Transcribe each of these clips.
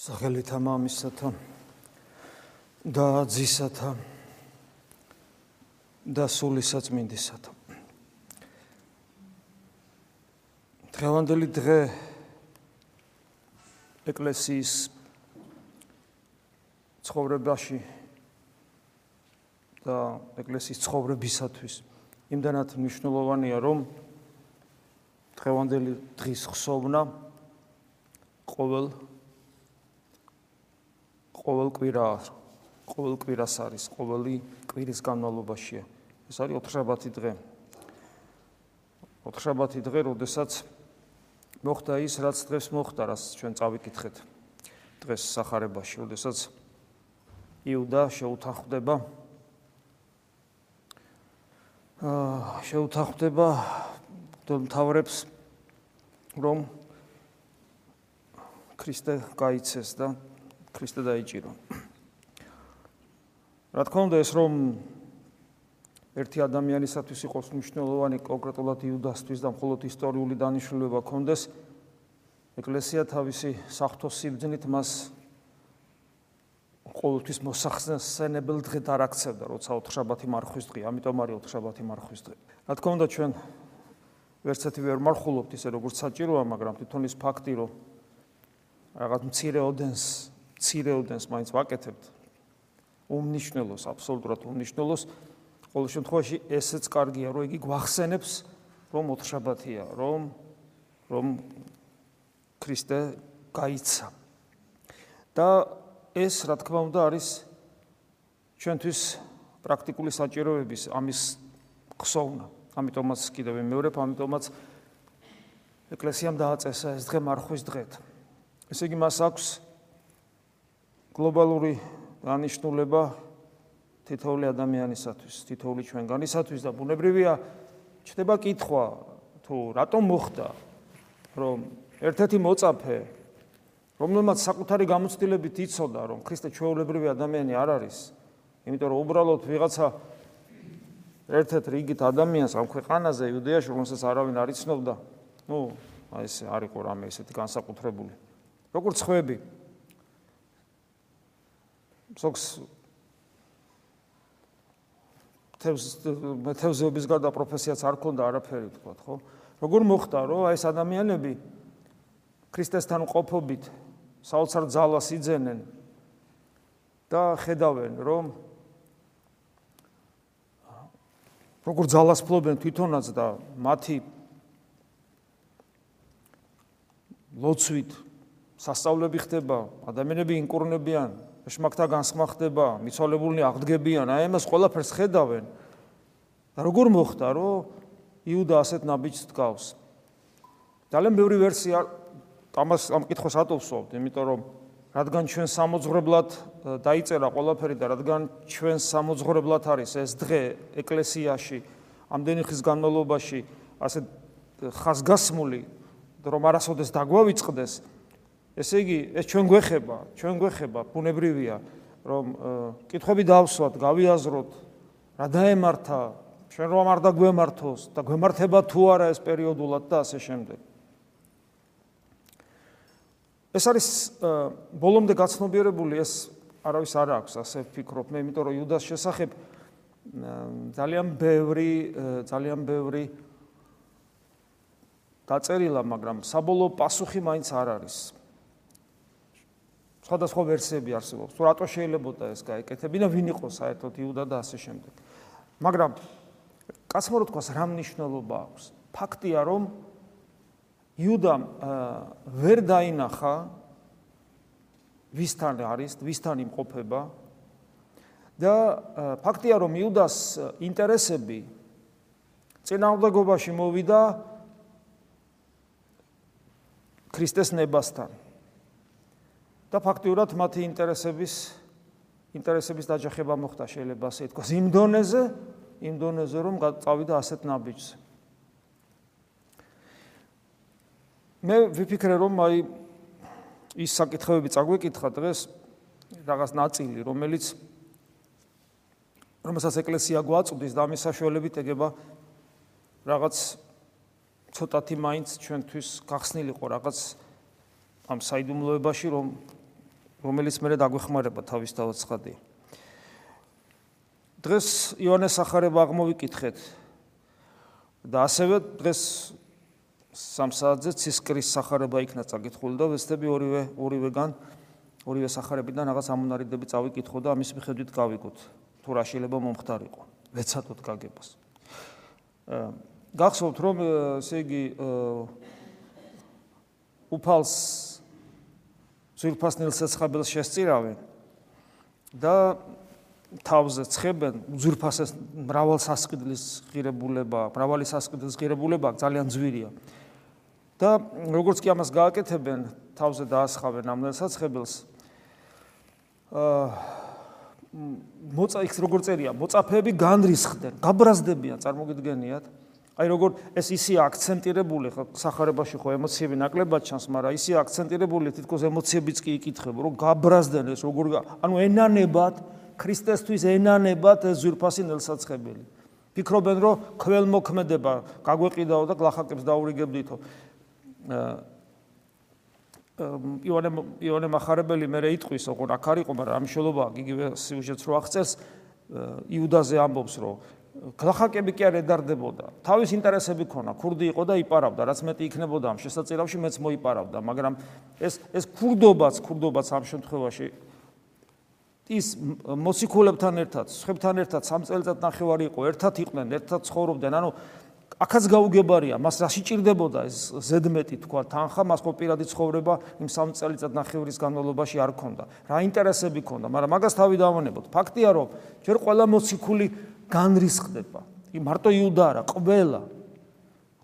სახელითა მამისათა და ძისათა და სულისაწმინდისათა. დღევანდელი დღე ეკლესიის ცხოვრებაში და ეკლესიის ცხოვრებისათვის იმდანაც მნიშვნელოვანია რომ დღევანდელი დღის ხსოვნა ყოველ ყოველკვირა ყოველკვირას არის, ყოველი კვირის განმავლობაშია. ეს არის 4-7 დღე. 4-7 დღე, როდესაც მოხდა ის, რაც დღეს მოხდა, რაც ჩვენ წავიკითხეთ დღეს сахарებაში, როდესაც იუდა შეუთანხმდება აა შეუთანხმდება მთავრებს რომ ქრისტე გაიცეს და ქრისტე დაიჭირო. რა თქმა უნდა ეს რომ ერთი ადამიანისათვის იყოს მნიშვნელოვანი კონკრეტულად იუდასთვის და მხოლოდ ისტორიული დანიშნულება კონდეს ეკლესია თავისი საფრთხო სიბძნით მას ყოველთვის მოსახსენებელ დღედ არ აქცევდა, როცა ოთხშაბათი მარხვის დღე, ამიტომ არის ოთხშაბათი მარხვის დღე. რა თქმა უნდა ჩვენ ვერცერთი ვერ მარხულობთ ისე როგორც საჭიროა, მაგრამ თვითონ ის ფაქტი, რომ რაღაც მცირე ოდენს ცირეოდენს მაინც ვაკეთებთ. უმნიშვნელოს აბსოლუტურად უმნიშვნელოს. ყოველ შემთხვევაში ესეც კარგია რომ იგი გვახსენებს რომ ოთხშაბათია რომ რომ ქრისტე გაიცა. და ეს რა თქმა უნდა არის ჩვენთვის პრაქტიკული საჭიროების ამის ხსოვნა ამიტომაც კიდევ მეორე ამიტომაც ეკლესიამ დააწესა ეს დღე მარხვის დღეთ ესე იგი მას აქვს გლობალური დანიშნულება თითოეული ადამიანისათვის, თითოეული ჩვენგანისათვის და ბუნებრივია ჩდება კითხვა თუ რატომ მოხდა რომ ერთ-ერთი მოწაფე რომელმაც საკუთარი გამოცდილებით იცოდა რომ ქრისტე ჩვეულებრივი ადამიანი არ არის, იმიტომ რომ უბრალოდ ვიღაცა ერთ-ერთ რიგით ადამიანს ამ ქვეყანაზე იუდეაში რომელსაც არავინ არ იცნობდა, ну, აი ეს არისო რამე ესეთი განსაკუთრებული. როგორც ხვები, სოქს თევზ თევზების გარდა პროფესიაც არ ქონდა არაფერი თქვა ხო? როგორ მოხდა რომ აი ეს ადამიანები ქრისტესთან ყოფობით საოცარ ძალას იძენენ და ხედავენ რომ როგორ ძალას ფლობენ თვითონაც და მათი ლოცვით სასწავლები ხდება ადამიანები ინკურნებიან შმაკთა განსხმა ხდება, მიცვალებულნი აღდგებიან, აი ამას ყველაფერს ხედავენ. და როგორ მოხდა, რომ იუდა ასეთ ნაბიჯს დგავს? ძალიან ბევრი ვერსია ამას ამ კითხოს ატოვსობთ, იმიტომ რომ რადგან ჩვენ სამოძღვრებლად დაიწერა ყველაფერი და რადგან ჩვენ სამოძღვრებლად არის ეს დღე ეკლესიაში ამდენი ხის განმავლობაში ასე ხაზგასმული რომ არასოდეს დაგვავიწყდეს ესე იგი, ეს ჩვენ გვეხება, ჩვენ გვეხება, ბუნებრივია, რომ კითხები დავსვათ, გავიაზროთ, რა დაემართა, ჩვენ რომ არ დაგვემართოს და გვემართება თუ არა ეს პერიოდულად და ასე შემდეგ. ეს არის ბოლომდე გაცნობიერებული ეს არავის არ აქვს, ასე ვფიქრობ მე, იმიტომ რომ იუდას შესახებ ძალიან ბევრი ძალიან ბევრი დაწერილა, მაგრამ საბოლოო პასუხი მაინც არ არის. სხვადასხვა ვერსიები არსებობს. თუ რატო შეიძლებაოდა ეს გაეკეთებინა, ვინ იყო საერთოდ იუდა და ასე შემდეგ. მაგრამ კაცმა რო თქვას რა მნიშვნელობა აქვს? ფაქტია, რომ იუდამ ვერ დაინახა ვისთან არის, ვისთან იმყოფება და ფაქტია, რომ იუდას ინტერესები წინააღმდეგობაში მოვიდა ქრისტეს ნებასთან. და ფაქტიურად მათი ინტერესების ინტერესების დაჯახება მოხდა შეიძლება ასე ითქვას. იმ დონეზე იმ დონეზე რომ წავიდა ასეთ ნაბიჯზე. მე ვიფიქრე რომ აი ის საკითხები წაგვეკითხა დღეს რაღაც ნაწილი რომელიც რომელსაც ეკლესია გვაწვდის და ამის საშუალებით ეგება რაღაც ცოტათი მაინც ჩვენთვის გახსნილიყო რაღაც ამ საიდუმლოებაში რომ რომელიც მე დაგვეხმარება თავისთავად ცხადია. დღეს იონეს ახარება აღმოვიკითხეთ და ასევე დღეს სამსაათზე ცისკრის სახარება იქნა წაკითხული და ვესტები ორივე ორივეგან ორივე სახარებიდან რაღაც ამონარიდები წავიკითხო და ამის მიხედვით გავიგოთ თუ რა შეიძლება მომხდარიყო ვეცადოთ გაგებას გახსოვთ რომ ესე იგი უფალს ზურფას ნილსეცხაბელს შესწირავენ და თავზე ცხებენ ზურფასეს მრავალ სასყიდლის ღირებულება, მრავალი სასყიდლის ღირებულება ძალიან ძვირია. და როგორც კი ამას გააკეთებენ, თავზე დაასხავენ ამ სასხებელს. აა მოცა იქ როგორ წერია, მოწაფეები განრისხდნენ, გაბრაზდებიან, წარმოგიდგენიათ? აი როგორ ეს ისე აქცენტირებული ხო სახარებაში ხო ემოციები ნაკლებად ჩანს, მაგრამ ისე აქცენტირებული თითქოს ემოციებიც კი იკითხება, რომ გაბრაზდნენ ეს როგორ ანუ ენანებად ქრისტესთვის ენანებად ზურფასი ნელსაცხებელი. ფიქრობენ რომ ქველმოქმედება გაგვეყიდაო და გლახაკებს დაურიგებდითო. იონე იონე מחარებელი მე რეიტყვის ოღონ აქ არისო, მაგრამ ამ შოლობა იგივე სიუჟეტს რო აღწერს იუდაზე ამბობს რომ გლახაკები კი არ ედარდებოდა. თავის ინტერესები ქონა, ქურდი იყო და იპარავდა, რაც მეტი იქნებოდა ამ შესაძლებლობაში მეც მოიპარავდა, მაგრამ ეს ეს ქურდობაც, ქურდობაც ამ შემთხვევაში ის მოციქულებთან ერთად, სხვებთან ერთად სამ წელიწად ნახევარი იყო, ერთად იყვნენ, ერთად ცხოვრობდნენ, ანუ აქაც გაუგებარია, მას რა შეჭirdებოდა ეს ზედმეტი თქვა თანხა, მას ხო პირადი ცხოვრება იმ სამ წელიწად ნახევრის განმავლობაში არ ქონდა. რა ინტერესები ქონდა, მაგრამ მაგას თავი დავანებოთ. ფაქტია, რომ ჯერ ყველა მოციქული განრისხდება. კი მარტო იუდა არა, ყველა.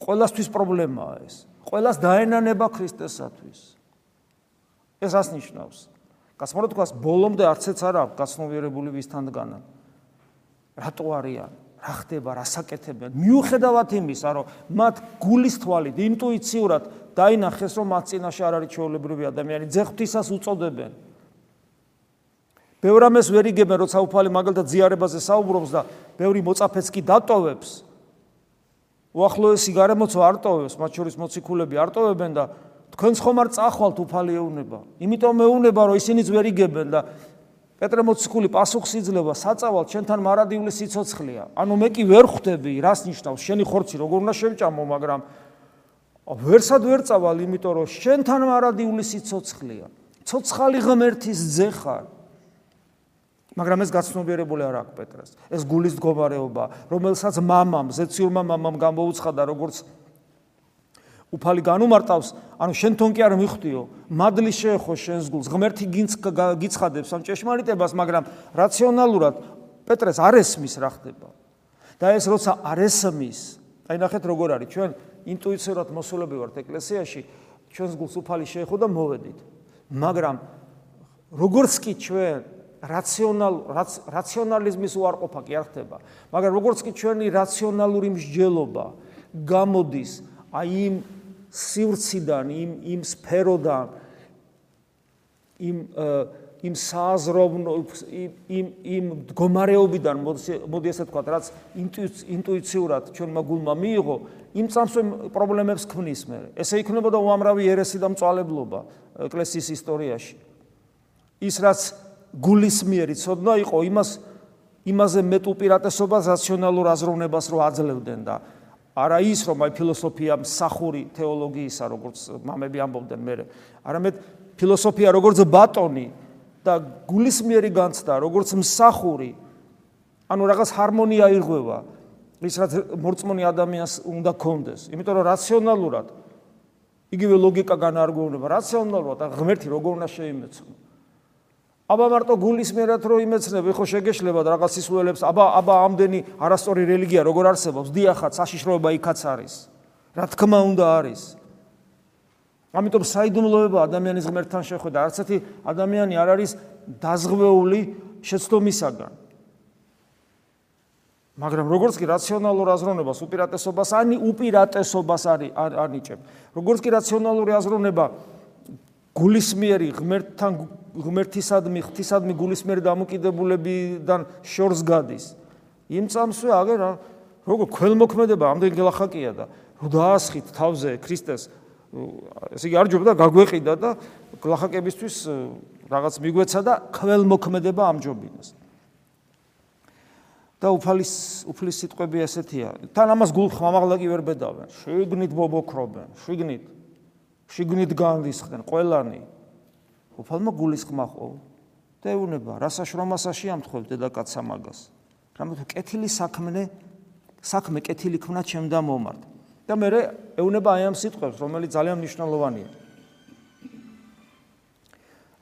ყველასთვის პრობლემაა ეს. ყველას დაენანება ქრისტესათვის. ეს ას ნიშნავს? გასმორო თქვას ბოლომდე არცეც არ აქვს გასნობიერებული ვისთანგანა რატო არიან რა ხდება რა საკეთებენ მიუხედავად იმისა რომ მათ გულის თვალით ინტუიციურად დაინახეს რომ მათ წინაშე არ არის ჩვეულებრივი ადამიანი ძეხვთისას უწოდებენ ბევრ ამას ვერ იგებენ, როცა უფალი მაგალითად ზიარებაზე საუბრობს და ბევრი მოწაფეც კი დატოვებს. უახლოესი გარემოცო არ ტოვებს, მათ შორის მოციქულები არ ტოვებენ და თქვენს ხომ არ წახვალთ უფალი ეუნება. იმიტომ მეუნება, რომ ისინიც ვერ იგებენ და პეტრე მოციქული პასუხს იძლევა საწავალ შენთან მარადიული სიცოცხლეა. ანუ მე კი ვერ ხვდები, რას ნიშნავს შენი ხორცი, როგორ უნდა შევჭამო, მაგრამ ვერსად ვერ წავალ, იმიტომ რომ შენთან მარადიული სიცოცხლეა. ცოცხალი ღმერთის ძე ხარ. მაგრამ ეს გაცნობიერებული არ აქვს პეტრეს. ეს გულის მდგომარეობა, რომელსაც მამამ, ზეციურმა მამამ გამოუცხადა როგორც უფალი განუმარტავს, ანუ შენ თონ კი არ მიხვდიო, მადლი შეეხო შენს გულს, ღმერთი გიცხადებს ამ ჭეშმარიტებას, მაგრამ რაციონალურად პეტრეს არ ესმის რა ხდება. და ეს როცა არ ესმის, აი ნახეთ როგორ არის, ჩვენ ინტუიციურად მოსულები ვართ ეკლესიაში, ჩვენს გულს უფალი შეეხო და მოვედით. მაგრამ როგორც კი ჩვენ რაციონალ რაციონალიზმის უარყოფა კი არ ხდება, მაგრამ როგორც კი ჩვენი რაციონალური მსჯელობა გამოდის აი იმ სივრციდან, იმ იმ სფეროდან, იმ იმ საზროვნო იმ იმ მდგომარეობიდან მოდი ესე ვთქვა, რაც ინტუიციურად ჩვენმა გულმა მიიღო, იმ წამსვე პრობლემებს ქმნის მე. ესე იქნებოდა უამრავი ერესი და მწვალებლობა ეკლესიის ისტორიაში. ის რაც გულისმიერი ცოდნა იყო, იმას იმაზე მეტ უპირატესობას რაციონალურ აზროვნებას რო აძლევდნენ და არა ის რომ აი ფილოსოფია მსახური თეოლოგიისა როგორც მამები ამბობდნენ მე არამედ ფილოსოფია როგორც ბატონი და გულისმიერი განცდა როგორც მსახური ანუ რაღაც ჰარმონია ირღვევა ის რაც მორწმუნე ადამიანს უნდა კონდეს იმიტომ რომ რაციონალურად იგივე ლოგიკა განარგვევნება რაციონალურად ღმერთი როგორ უნდა შეიმეცნო აბა მარტო გულის მერად რო იმეცნები ხო შეგეშლება რაღაც სისულელებს. აბა აბა ამდენი არასწორი რელიგია როგორ არსებობს? დიახაც საშიშროება იქაც არის. რა თქმა უნდა არის. ამიტომ საიდუმლოება ადამიანის ღმერთთან შეხვედრა. არც ერთი ადამიანი არ არის დაზღვეული შეცდომისაგან. მაგრამ როგორც კი რაციონალურ აზროვნებას უპირატესობას ანი უპირატესობას არის არნიჭებ როგორც კი რაციონალური აზროვნება გულისმიერი ღმერთთან ღმერთისადმი ღვთისადმი გულისმიერი დამოკიდებულებიდან შორს გადის. იმ წამსვე აგერ როგორ ქველმოქმედება ამდენ გელახაკია და რო დაასხით თავზე ქრისტეს ესე იგი არ ჯობდა გაგვეყიდა და გლახაკებისთვის რაღაც მიგვეცა და ქველმოქმედება ამჯობინეს. და უფალის უფლის სიტყვები ესეთია. თან ამას გულხმამაღლა კი ვერ ბედავენ. შიგნით ბობოქრობენ, შიგნით. შიგნით განრისხდნენ ყველანი. უფალმა გულისხმა ხო? და ეუნება, რა საშრომასაში ამთხოვ დედაკაცსა მაგას. რამე თუ კეთილი საქმე საქმე კეთილი ქნა ჩემ და მომართ. და მე ეუნება აი ამ სიტყვებს, რომელიც ძალიან მნიშვნელოვანია.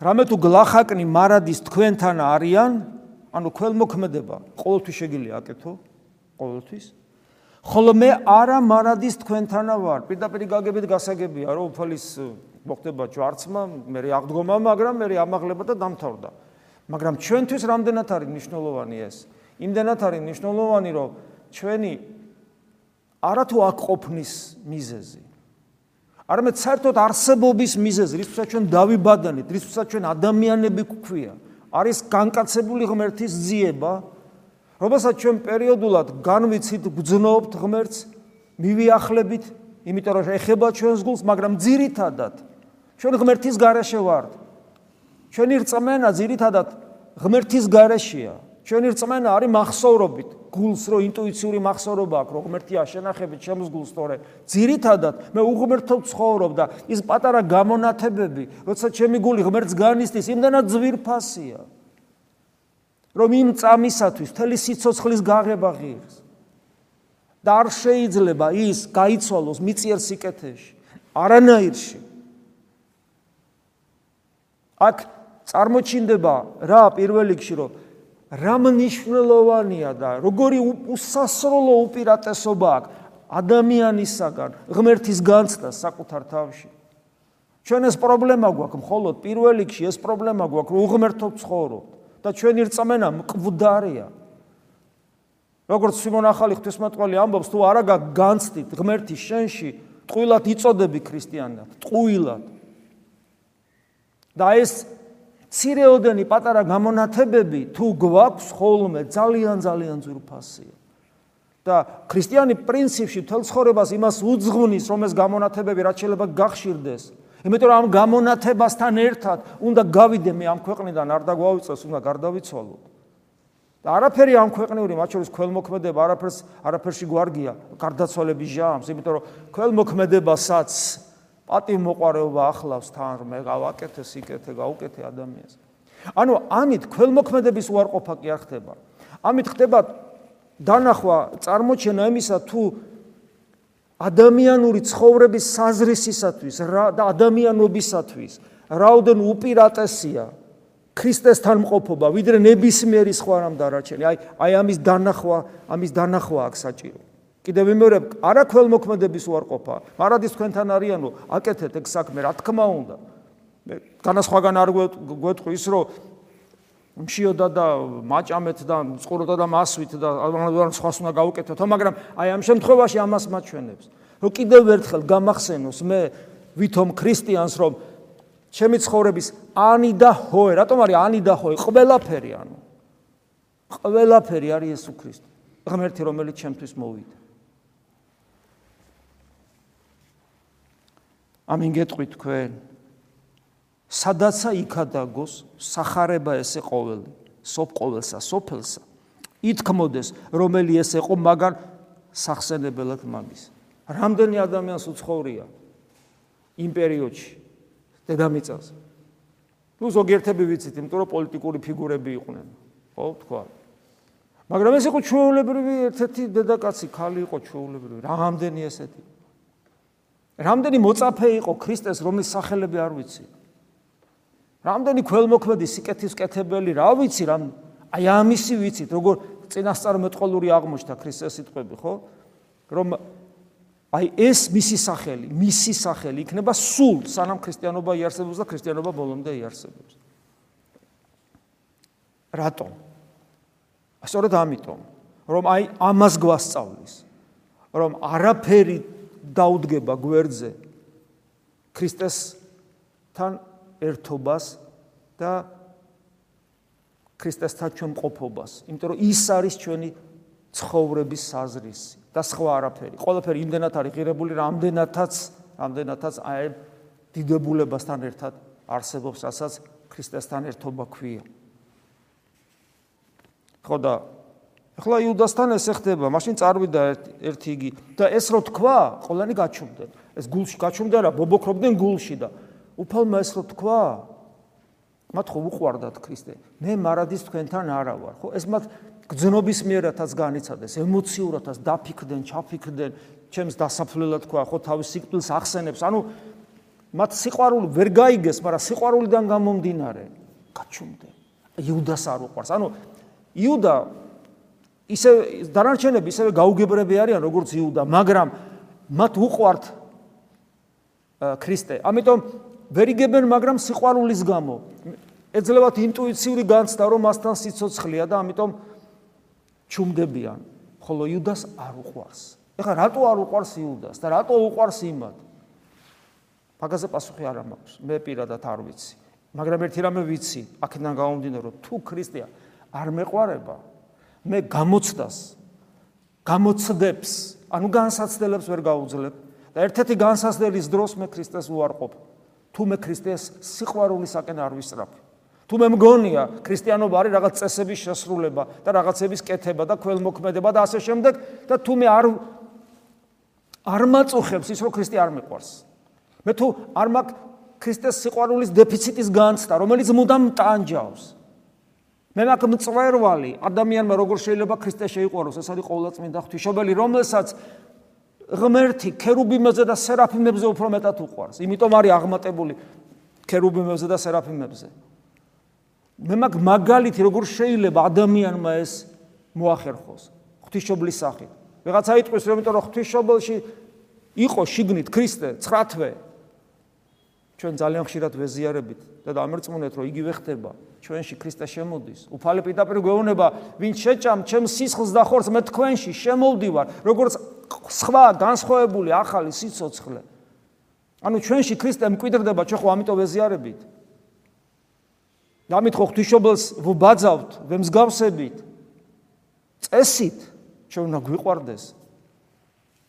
რამე თუ გლახაკნი მარადის თქვენთან არიან, ანუ ქველმოქმედება ყოველთვის შეგიძლია აკეთო ყოველთვის ხოლო მე არა მარადის თქვენთანა ვარ. პირდაპირ გაგებით გასაგებია რომ უფალის მოხდება ჯვარცმა მე აღდგომა მაგრამ მე ამაღლება და დამთავრდა. მაგრამ ჩვენთვის რამდენად არის მნიშვნელოვანი ეს? იმდენად არის მნიშვნელოვანი რომ ჩვენი არათუ აქ ყოფნის მიზეზი არამედ საერთოდ არსებობის მიზეზი რითსაც ჩვენ დავიბადანით რითსაც ჩვენ ადამიანები გვქვია არის განკაცებული ღმერთის ძიება, რომელსაც ჩვენ პერიოდულად განვიცით, გძნობთ ღმერთს, მივიახლებით, იმიტომ რომ ეხება ჩვენს გულს, მაგრამ ძირითადად ჩვენ ღმერთის გარეშე ვართ. ჩვენი რწმენა ძირითადად ღმერთის გარეშეა. ჩვენი რწმენა არის მახსოვრობით, გულს რო ინტუიციური მახსოვრობა აქვს, რომ ღმერთი აშენახებით ჩემს გულს, თორე ძირითადად მე უღმერთო ვცხოვრობ და ის პატარა გამონათებები, როცა ჩემი გული ღმერთს განისტის, იმდანად ძვირფასია. რომ იმ წამისათვის თელი სიცოცხლის გაღება ღირს. და არ შეიძლება ის გაიცვალოს მიწიერ სიკეთეში, არანაირში. აქ წარმოჩინდება რა პირველ რიგში რომ რა მნიშვნელოვანია და როგორი უსასრულო უპირატესობა აქვს ადამიანისაგან ღმერთის განცდა საკუთარ თავში. ჩვენ ეს პრობლემა გვაქვს, მხოლოდ პირველ რიგში ეს პრობლემა გვაქვს, რომ უღმერთო ცხოვრობ და ჩვენი რწმენა მკვდარია. როგორც სიმონ ახალი ღვთისმეტყველი ამბობს, თუ არა განცდით ღმერთის შენში, ტყუილად იწოდები ქრისტიანად, ტყუილად. და ეს ცირეოდენი პატარა გამონათებები თუ გვაქვს ხოლმე ძალიან ძალიან ძვირფასია. და ქრისტიანი პრინციპში თელ ცხოვრებას იმას უძღვნის, რომ ეს გამონათებები რაც შეიძლება გახშირდეს. იმიტომ რომ ამ გამონათებასთან ერთად უნდა გავიდე მე ამ ქვეყნიდან არ დაგვავიწოს, უნდა გარდავიცვალო. და არაფერი ამ ქვეყნიური, მათ შორის ქველმოქმედება, არაფერს არაფერში გვარგია გარდაცვალების ჟამს, იმიტომ რომ ქველმოქმედებასაც პატი მოყარეობა ახლავს თან მე გავაკეთე სიკეთე გაუკეთე ადამიანს ანუ ამით ქველმოქმედების უარყოფა კი არ ხდება ამით ხდება დანახვა წარმოჩენა იმისა თუ ადამიანური ცხოვრების საზრისისათვის და ადამიანობისათვის რაოდენ უპირატესია ქრისტესთან მყოფობა ვიდრე ნებისმიერი სხვა რამ დარაჩენი. აი აი ამის დანახვა ამის დანახვა აქვს საჭირო. კიდევ ვიმეორებ, არა ქველმოქმედების უარყოფა, მარადის თქვენთან არიანო, აკეთეთ ეგ საქმე, რა თქმა უნდა. მე განასხვაგან არ გვეტყვი ის, რომ მშიოდა და მაჭამეთ და წყუროდა და მასვით და ანუ სხვას უნდა გაუკეთოთ, მაგრამ აი ამ შემთხვევაში ამას მაჩვენებს. რომ კიდევ ერთხელ გამახსენოს მე ვითომ ქრისტიანს რომ ჩემი ცხოვრების ანი და ჰოე, რატომ არის ანი და ჰოე? ყველაფერი ანუ. ყველაფერი არის იესო ქრისტე. ღმერთი რომელიც ჩემთვის მოვიდა. ამინ გეტყვით თქვენ სადაცა იქადაგოს сахарება ესე ყოველი სოფ ყოველსა სოფელსა. ითქმოდეს რომელი ეს იყო მაგან სახსენებელად მამის. რამდენი ადამიანს უცხოვრია იმ პერიოდში დედამიწაზე. ну ზოგიერთები ვიცით იმიტომ რომ პოლიტიკური ფიგურები იყვნენ. ხო თქვა. მაგრამ ეს იყო ჩვეულებრივი ერთ-ერთი დედაკაცი ქალი იყო ჩვეულებრივი. რამდენი ესეთი? რამდენი მოწაფე იყო ქრისტეს რომლის სახელები არ ვიცი. რამდენი ქველმოქმედი სიკეთისკეთებელი, რა ვიცი, რამ აი ამისი ვიცით, როგორ წინასწარმეტყოლური აღმოჩნდა ქრისტეს სიტყვები, ხო? რომ აი ეს მისი სახელი, მისი სახელი იქნება სულ სანამ ქრისტიანობა იარსებობს და ქრისტიანობა ბოლომდე იარსებობს. რატომ? სწორედ ამიტომ, რომ აი ამას გვასწავლის, რომ არაფერი დაუდგება გვერდზე ქრისტესთან ერთობას და ქრისტესთან ჩვენ ყოფობას, იმიტომ რომ ის არის ჩვენი ცხოვრების საზრისი და სხვა არაფერი. ყველაფერი იმდენად არის ღირებული, რამდენადაც, რამდენადაც აი დიდებულებასთან ერთად არსებობს, რასაც ქრისტესთან ერთობა ქვია. ხო და ახლა იუდასთან ესე ხდება, მაშინ წარვიდა ერთი იგი და ეს რო თქვა, ყველანი გაჩუმდნენ. ეს გულში გაჩუმდა რა, ბობოქრობდნენ გულში და უფალმა ეს რო თქვა, მათ ხო უყვარდათ ქრისტე. მე მარადის თქვენთან არა ვარ. ხო ეს მათ გძნობის მიერათაც განიცადეს, ემოციურათაც დაფიქრდნენ, ჩაფიქრდნენ, ჩემს დასაფლელად თქვა, ხო თავის სიკვდილს ახსენებს. ანუ მათ სიყვარული ვერ გაიგეს, მაგრამ სიყვარულიდან გამომდინარე გაჩუმდნენ. იუდას არ უყვარს. ანუ იუდა ისე დანარჩენები ისევე გაუგებრები არიან როგორც იუდა, მაგრამ მათ უყვართ ქრისტე. ამიტომ ვერ იგებენ, მაგრამ სიყვარულის გამო ეძლევათ ინტუიციური განცდა, რომ მასთან სიცოცხლეა და ამიტომ ჩუმდებიან. ხოლო იუდას არ უყვარს. ეხლა რატო არ უყვარს იუდას და რატო უყვარს იმად? მაგაზე პასუხი არ მაქვს. მე პირადად არ ვიცი. მაგრამ ერთი რამე ვიცი, აქედან გამომდინარე, რომ თუ ქრისტეა არ მეყვარება, მე გამოცდას გამოცდებს, ანუ განსაცდელებს ვერ გაუძლებ და ერთ-ერთი განსაცდელის დროს მე ქრისტეს უარყოფ. თუ მე ქრისტეს სიყვარულისაკენ არ ვისწრაფ. თუ მე მგონია ქრისტიანობა არის რაღაც წესების შესრულება და რაღაცების კეთება და ქველმოქმედება და ასე შემდეგ და თუ მე არ არ მაწუხებს ის რომ ქრისტე არ მიყვარს. მე თუ არ მაქვს ქრისტეს სიყვარულის დეფიციტის განცდა, რომელიც მუდამ ტანჯავს. მე მაქვს მწვერვალი, ადამიანმა როგორ შეიძლება ქრისტე შეიყვაროს, ეს არის ყოვლადწმინდა ღვთისმშობელი, რომელსაც ღმერთი ქერუბიმებზე და სერაფიმებზე უფრო მეტად უყვარს. იმიტომ არის აღმატებული ქერუბიმებზე და სერაფიმებზე. მე მაგ მაგალითი როგორ შეიძლება ადამიანმა ეს მოახერხოს ღვთისმშობლის სახით. ვიღაცა იტყვის რომ იმიტომ რომ ღვთისმშობელში იყო შიგნით ქრისტე, ცხრათვე ჩვენ ძალიან ხშირად ვეზიარებით და დამერწმუნეთ რომ იგივე ხდება ჩვენში ქრისტე შემოდის უფალი პირდაპირ გვეუბნება ვინ შეჭამ ჩემ სისხლს და ხორცს მე თქვენში შემოვდივარ როგორც სხვა განსხვავებული ახალი სიცოცხლე. ანუ ჩვენში ქრისტე მკვიდრდება ჩვენ ხო ამიტომ ვეზიარებით დამით ხო ღვთისმშობელს ვბაძავთ ვემსგავსებით? წესით? ჩვენ უნდა გვიყვარდეს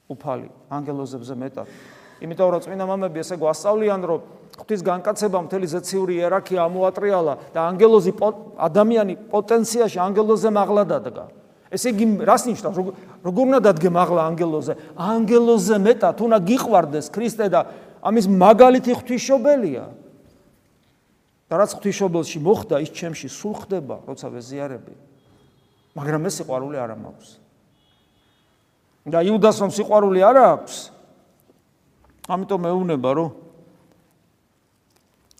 უფალი ანგელოზებზე მეტად. იმიტომ რომ წმინდა მამები ესე გვასწავლიან რომ ღვთის განკაცება მთელი ზეციური იერარქია ამოატრიალა და ანგელოზი ადამიანი პოტენციაში ანგელოზე მაღლა დადგა. ესე იგი რას ნიშნავს? როგორ უნდა დადგე მაღლა ანგელოზე? ანგელოზე მეტად უნდა გიყვარდეს ქრისტე და ამის მაგალითი ღვთისმშობელია. და რაც ღვთისმშობელში მოხდა, ის ჩემში სულ ხდება, როცა ვეზიარები. მაგრამ ეს სიყვარული არ მაქვს. და იუდას რომ სიყვარული არ აქვს, ამიტომ მეუბნება რომ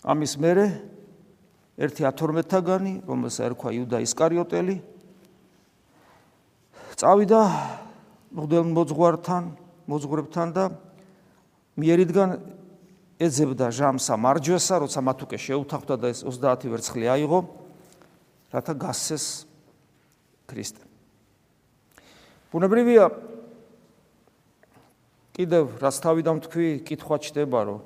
ამის მერე ერთი 12-თაგანი, რომელსაც ერქვა იუდა ისკარიოტელი, წავიდა მოძღვართან, მოძღვრებთან და მიერიდან ეძებდა ჟამსა მარჯვესა, როცა მათ უკვე შეუთანხმდა და ეს 30 ვერცხლი აიღო, რათა გასცეს ქრისტე. ბუნებრივია კიდევ რაც თავიდან თქვი, კითხვა ჩდება, რომ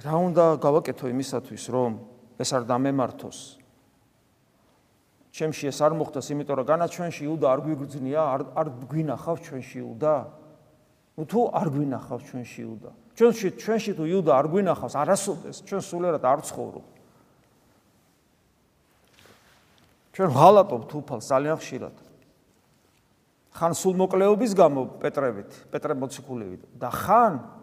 რა უნდა გავაკეთო იმისათვის, რომ ეს არ დამემართოს. ჩემში ეს არ მოხდეს, იმიტომ რომ განაჩვენში იუდა არ გვიგრძნია, არ არ გვინახავს ჩვენში იუდა. ну თუ არ გვინახავს ჩვენში იუდა. ჩვენში ჩვენში თუ იუდა არ გვინახავს, არასოდეს ჩვენ სულერად არ ცხოვრობ. ჩვენ ღალატობთ უფალს ძალიან ხშირად. ხან სულ მოკლეობის გამო პეტრევით, პეტრე მოციქულებით და ხან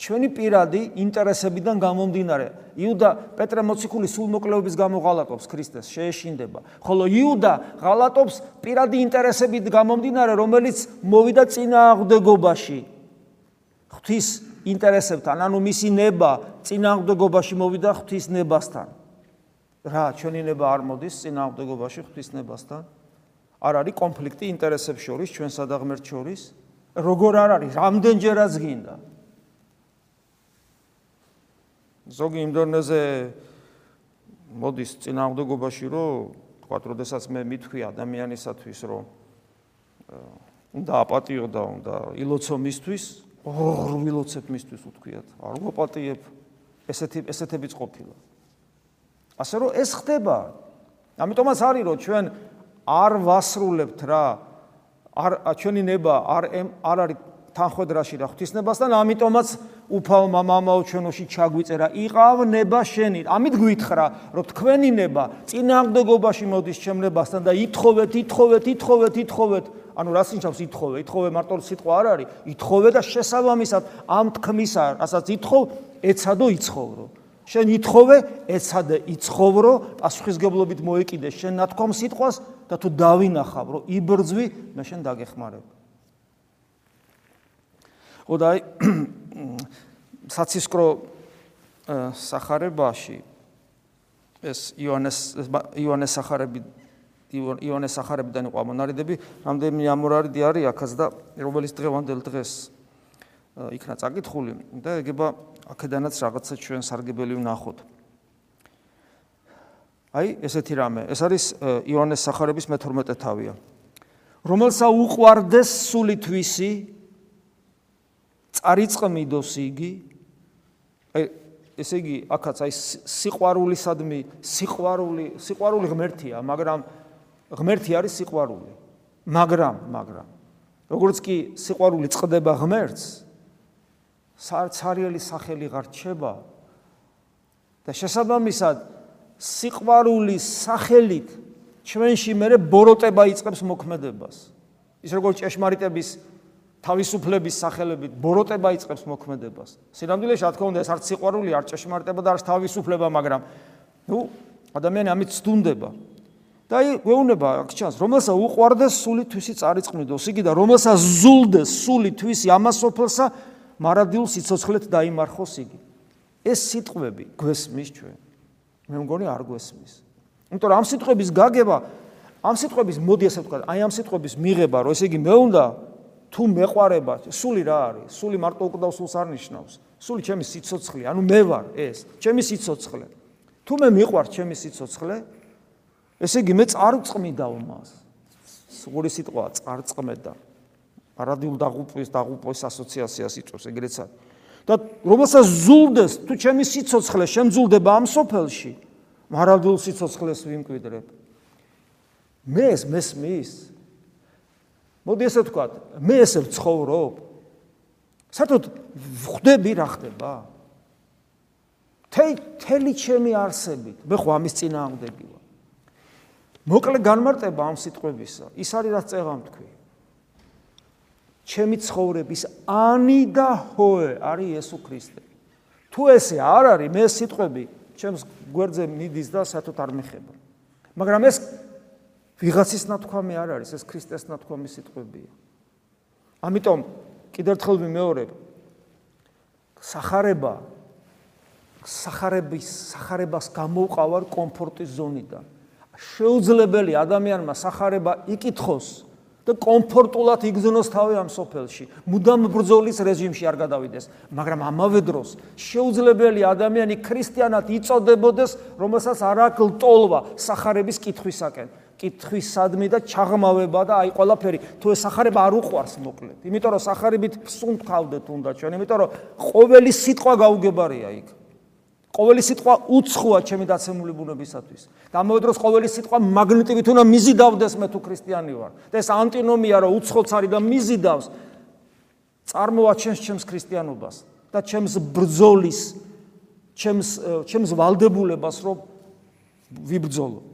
ჩვენი პირადი ინტერესებიდან გამომდინარე. იუდა პეტრე მოციქული სულ მოკლეობის გამო ღალატობს ქრისტეს, შეეშინდება. ხოლო იუდა ღალატობს პირადი ინტერესებით გამომდინარე, რომელიც მოვიდა წინააღმდეგობაში. ღვთის ინტერესებთან, ანუ მისი ნება წინააღმდეგობაში მოვიდა ღვთის ნებასთან. რა, ჩვენი ნება არ მოდის წინააღმდეგობაში ღვთის ნებასთან? არ არის კონფლიქტი ინტერესებს შორის, ჩვენსა და ღმერთს შორის? როგორ არ არის? რამდენჯერაც გინდა? ზოგი იმ დონეზე მოდის წინააღმდეგობაში, რომ თქვა, როდესაც მე მithქვი ადამიანისათვის, რომ უნდა აპატიო და უნდა ილოცო მისთვის, ორ ვილოცებ მისთვის უთქვიათ. არ ვაპატიებ. ესეთი ესეთებიც ყოფილა. ასე რომ ეს ხდება. ამიტომაც არის რომ ჩვენ არ ვასრულებთ რა არ ჩვენი ნება არ არ არის თანხვედრაში და ღვთისნებასთან, ამიტომაც უფალ მამაო ჩვენოში ჩაგვიწერა, იყავნება შენი. ამით გვითხრა, რომ თქვენი ნება წინააღმდეგობაში მოდის ჩემნებასთან და ითხოვეთ, ითხოვეთ, ითხოვეთ, ითხოვეთ. ანუ რას ნიშნავს ითხოვე? ითხოვე მარტო სიტყვა არ არის. ითხოვე და შესაბამისად ამ თქმისა, რასაც ითხოვ, ეცადო იცხოვრო. შენ ითხოვე, ეცადე იცხოვრო, პასუხისგებლობით მოეკიდე შენ ნათქვამ სიტყვას და თუ დავინახავ, რომ იბრძვი, მე შენ დაგეხმარებ. ოდაი საცისკრო სახარებაში ეს იონეს იონეს სახარები იონეს სახარებიდან იყო ამონარიდები, რამდენი ამორარიდი არის აქაც და რომელიც დღევანდელ დღეს იქნა წაკითხული და ეგება აქედანაც რაღაცა ჩვენ სარგებელი ვნახოთ. აი, ესეთი რამე, ეს არის იონეს სახარების მე-12 თავია. რომელსა უყვარდეს სული თვისი წარიწყმიდოს იგი. აი ესე იგი აქაც აი სიყვარულისადმი სიყვარული სიყვარული ღმერთია მაგრამ ღმერთი არის სიყვარული. მაგრამ მაგრამ როგორც კი სიყვარული წყდება ღმერთს სარცარიელი სახელი გარჩება და შესაბამისად სიყვარულის სახელით ჩვენში მე ბოროტება იწყებს მოქმედებას. ის როგორც ჭეშმარიტების თავისუფლების სახელებით ბოროტება იწყებს მოქმედებას. სინამდვილეში რა თქმა უნდა ეს არც სიყვარული, არც ჭეშმარიტება და არც თავისუფლება, მაგრამ ნუ ადამიანი ამით სტუნდება. და აი გვეუბნება აქ ჩანს, რომელსა უყვარდეს სული თვისი წარიწყმიდოს, იგი და რომელსა ზულდეს სული თვისი ამასოფლსა, მარადილ სიცოცხლეთ დაიმარხოს იგი. ეს სიტყვები გვესმის ჩვენ. მე მგონი არ გვესმის. იმიტომ რომ ამ სიტყვების გაგება, ამ სიტყვების მოდი ასე ვთქვა, აი ამ სიტყვების მიღება, რომ ესე იგი მე უნდა თუ მეყარება, სული რა არის? სული მარტო უკვდავ სულს არ ნიშნავს. სული ჩემი სიცოცხლე, ანუ მე ვარ ეს, ჩემი სიცოცხლე. თუ მე მიყვარ ჩემი სიცოცხლე, ესე იგი მე წარწმიდავ მას. სული სიტყვა წარწმედა. არადილ დაღუპვის დაღუპვის ასოციაციას იწვევს ეგრეცა. და რომელსაც ზულდეს, თუ ჩემი სიცოცხლე შემძულდება ამ სოფელში, მარადილ სიცოცხლეს ვიმკვიდრებ. მე ეს მესმის? მოდი ესე ვთქვა, მე ესე ვცხოვრობ. საერთოდ ხვდები რა ხდება? თელი ჩემი არსებით, მე ხო ამის წინააღმდეგი ვარ. მოკლე განმარტება ამ სიტყვებისა, ის არის რაც წეღამ თქვი. ჩემი ცხოვრების ანი და ჰოე არის იესო ქრისტე. თუ ესე არ არის, მე სიტყვები ჩემს გვერდზე მიდის და საერთოდ არ მეხება. მაგრამ ეს ვიღაცის ნათქვამი არ არის, ეს ქრისტეს ნათქვამი სიტყვებია. ამიტომ კიდევ ერთხელ ვიმეორებ სახარება სახარების სახარებას გამოვყავარ კომფორტის ზონიდან. შეუძლებელი ადამიანმა სახარება იკითხოს და კომფორტულად იგზნოს თავი ამ სოფელში. მუდამ ბრძოლის რეჟიმში არ გადავიდეს, მაგრამ ამავე დროს შეუძლებელი ადამიანი ქრისტიანად იწოდებოდეს, რომელსაც არ აქვს ტოლვა სახარების კითხვისაკენ. კითხვისადმი და ჩაღმავება და აი ყველაფერი. თუ ეს სახარება არ უყვარს მოკლედ. იმიტომ რომ სახარებით სუნთქავდეთ უნდა ჩვენ. იმიტომ რომ ყოველი სიტყვა გაუგებარია იქ. ყოველი სიტყვა უცხოა ჩემი დაცემული ბუნებისათვის. და ამავე დროს ყოველი სიტყვა მაგნიტივით უნდა მიზიდავდეს მე თუ ქრისტიანი ვარ. და ეს ანტინომია რომ უცხოც არის და მიზიდავს წარმოაჩენს ჩემს ქრისტიანობას და ჩემს ბრძოლის ჩემს ჩემს ვალდებულებას რომ ვიბრძოლო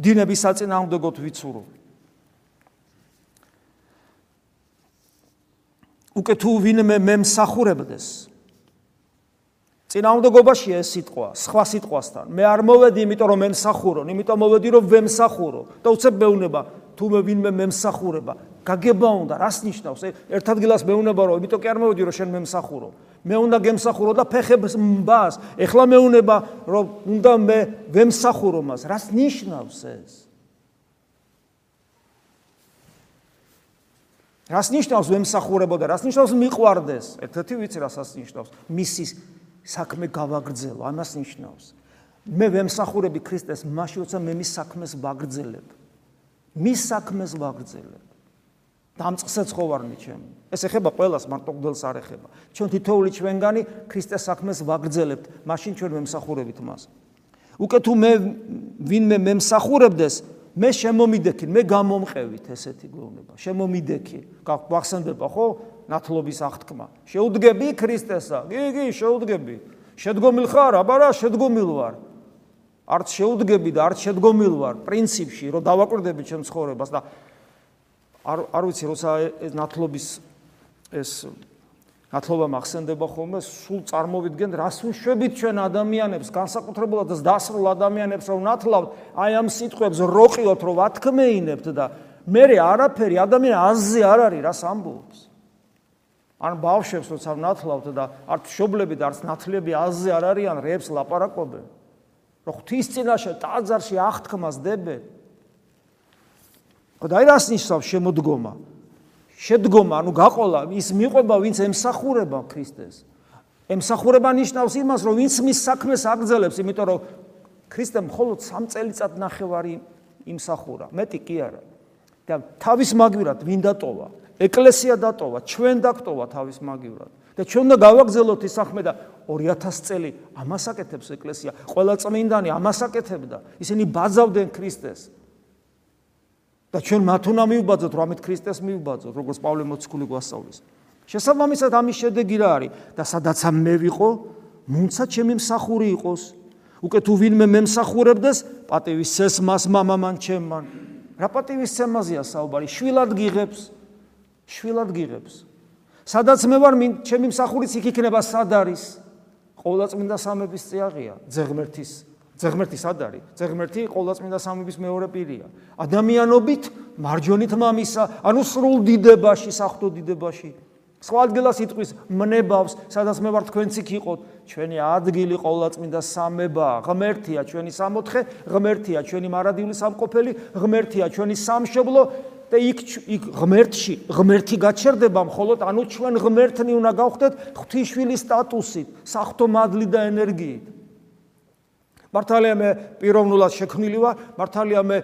დინების საწინააღმდეგოდ ვიცურო. უკე თუ ვინმე მე მსახურებდეს. წინააღმდეგობაში ეს სიტყვა, სხვა სიტყვასთან. მე არ მოვედი, იმიტომ რომ მე მსახურო, იმიტომ მოვედი რომ ვემსახურო. და უცებ მეუნება, თუ მე ვინმე მე მსახურება, გაგება უნდა, რას ნიშნავს? ერთ ადგილას მეუნება რომ, იმიტომ კი არ მოვედი რომ შენ მე მსახურო. მე უნდა გემსახურო და ფეხებს mbas. ეხლა მეუნება რომ უნდა მე ვემსახურო მას. რას ნიშნავს ეს? რას ნიშნავს ვემსახურებო და რას ნიშნავს მიყვარდეს? ერთ-ერთი ვიცი რასაც ნიშნავს. მისი საქმე გავაგრძელო, ამას ნიშნავს. მე ვემსახურები ქრისტეს მაშინ, როცა მე მის საქმეს ვაგრძელებ. მის საქმეს ვაგრძელებ. დამწყსეც ხო ვარნი ჩემი. ეს ეხება ყველას, მარტო გდელს არ ეხება. ჩვენ თითოეული ჩვენგანი ქრისტეს საქმეს ვაგრძელებთ, მაშინ ჩვენ მემსახურებით მას. უკე თუ მე ვინმე მემსახურებდეს, მე შემომიდექი, მე გამომყევით ესეთი გონება. შემომიდექი. გახსენდება ხო? ნათლობის აღთქმა. შეუდგები ქრისტესა? კი, კი, შეუდგები. შედგომილ ხარ? აბა რა, შედგომილ ვარ. არც შეუდგები და არც შედგომილ ვარ პრინციპში, რომ დავაკვირდები ჩემ ცხოვრებას და არ არ ვიცი, როცა ეს ნათლობის ეს ნათლობა მახსენდება ხოლმე, სულ წარმოვიდგენ, რას უშვებით ჩვენ ადამიანებს, განსაკუთრებულად დასრულ ადამიანებს, რომ ნათლავთ აი ამ სიტყვებს როყიოთ, რომ ვათქმეინებთ და მე არაფერი ადამიანი აზზე არ არის, რას ამბობს. ან ბავშვებს როცა ნათლავთ და არც შობლები და არც ნათლები აზზე არ არიან, რეებს ლაპარაკობენ. რომ ღვთის წინაშე ტაძარში აღთქმას დებენ. ხო და აი რას ნიშნავს შემოდგომა? შედგომა, ანუ გაყოლა, ის მიყვება, ვინც ემსახურება ქრისტეს. ემსახურება ნიშნავს იმას, რომ ვინც მის საქმეს აგრძელებს, იმიტომ რომ ქრისტემ მხოლოდ 3 წელიწად ნახევარი იმსახურა, მეტი კი არა. და თავის მაგივრად ვინ დატოვა? ეკლესია დატოვა, ჩვენ დაგტოვა თავის მაგივრად. და ჩვენ უნდა გავაგზავნოთ ის საქმე და 2000 წელი ამას აკეთებს ეკლესია. ყველა წმინდანი ამას აკეთებდა. ისინი ბაძავდნენ ქრისტეს. და ჩვენ მათ უნდა მივბაძოთ, რომ ამით ქრისტეს მივბაძოთ, როგორც პავლე მოციქული გვასწავლის. შესაბამისად ამის შედეგი რა არის? და სადაც ამ მე ვიყო, მუნცა ჩემი მსახური იყოს. უკვე თუ ვინმე მე მსახურებდეს, პატივისცემს მას მამამან ჩემმან. რა პატივისცემაზეა საუბარი? შვილად გიღებს. შვილად გიღებს. სადაც მე ვარ, ჩემი მსახურიც იქ იქნება სად არის? ყოვლადწმინდა სამების წიაღია, ზეღმერთის ზეღმერთი სად არის? ზეღმერთი ყოვლადწმინდა სამების მეორე პირია. ადამიანობით მარჯვენით მამისა, ანუ სრულ დიდებაში, საფრთხო დიდებაში. სხვა ადგილას იტყვის მნებავს, სადაც მე ვარ თქვენც იქ იყოთ. ჩვენი ადგილი ყოვლადწმინდა სამება, ღმერთია ჩვენი სამოთხე, ღმერთია ჩვენი მარადიული სამყოფელი, ღმერთია ჩვენი სამშობლო და იქ იქ ღმერთში ღმერთი გაჩერდება მხოლოდ ანუ ჩვენ ღმერთნი უნდა გავხდეთ ღვთისშვილის სტატუსით, საფრთხო მადლი და ენერგიით. მართალია მე პიროვნულად შექმნილი ვარ, მართალია მე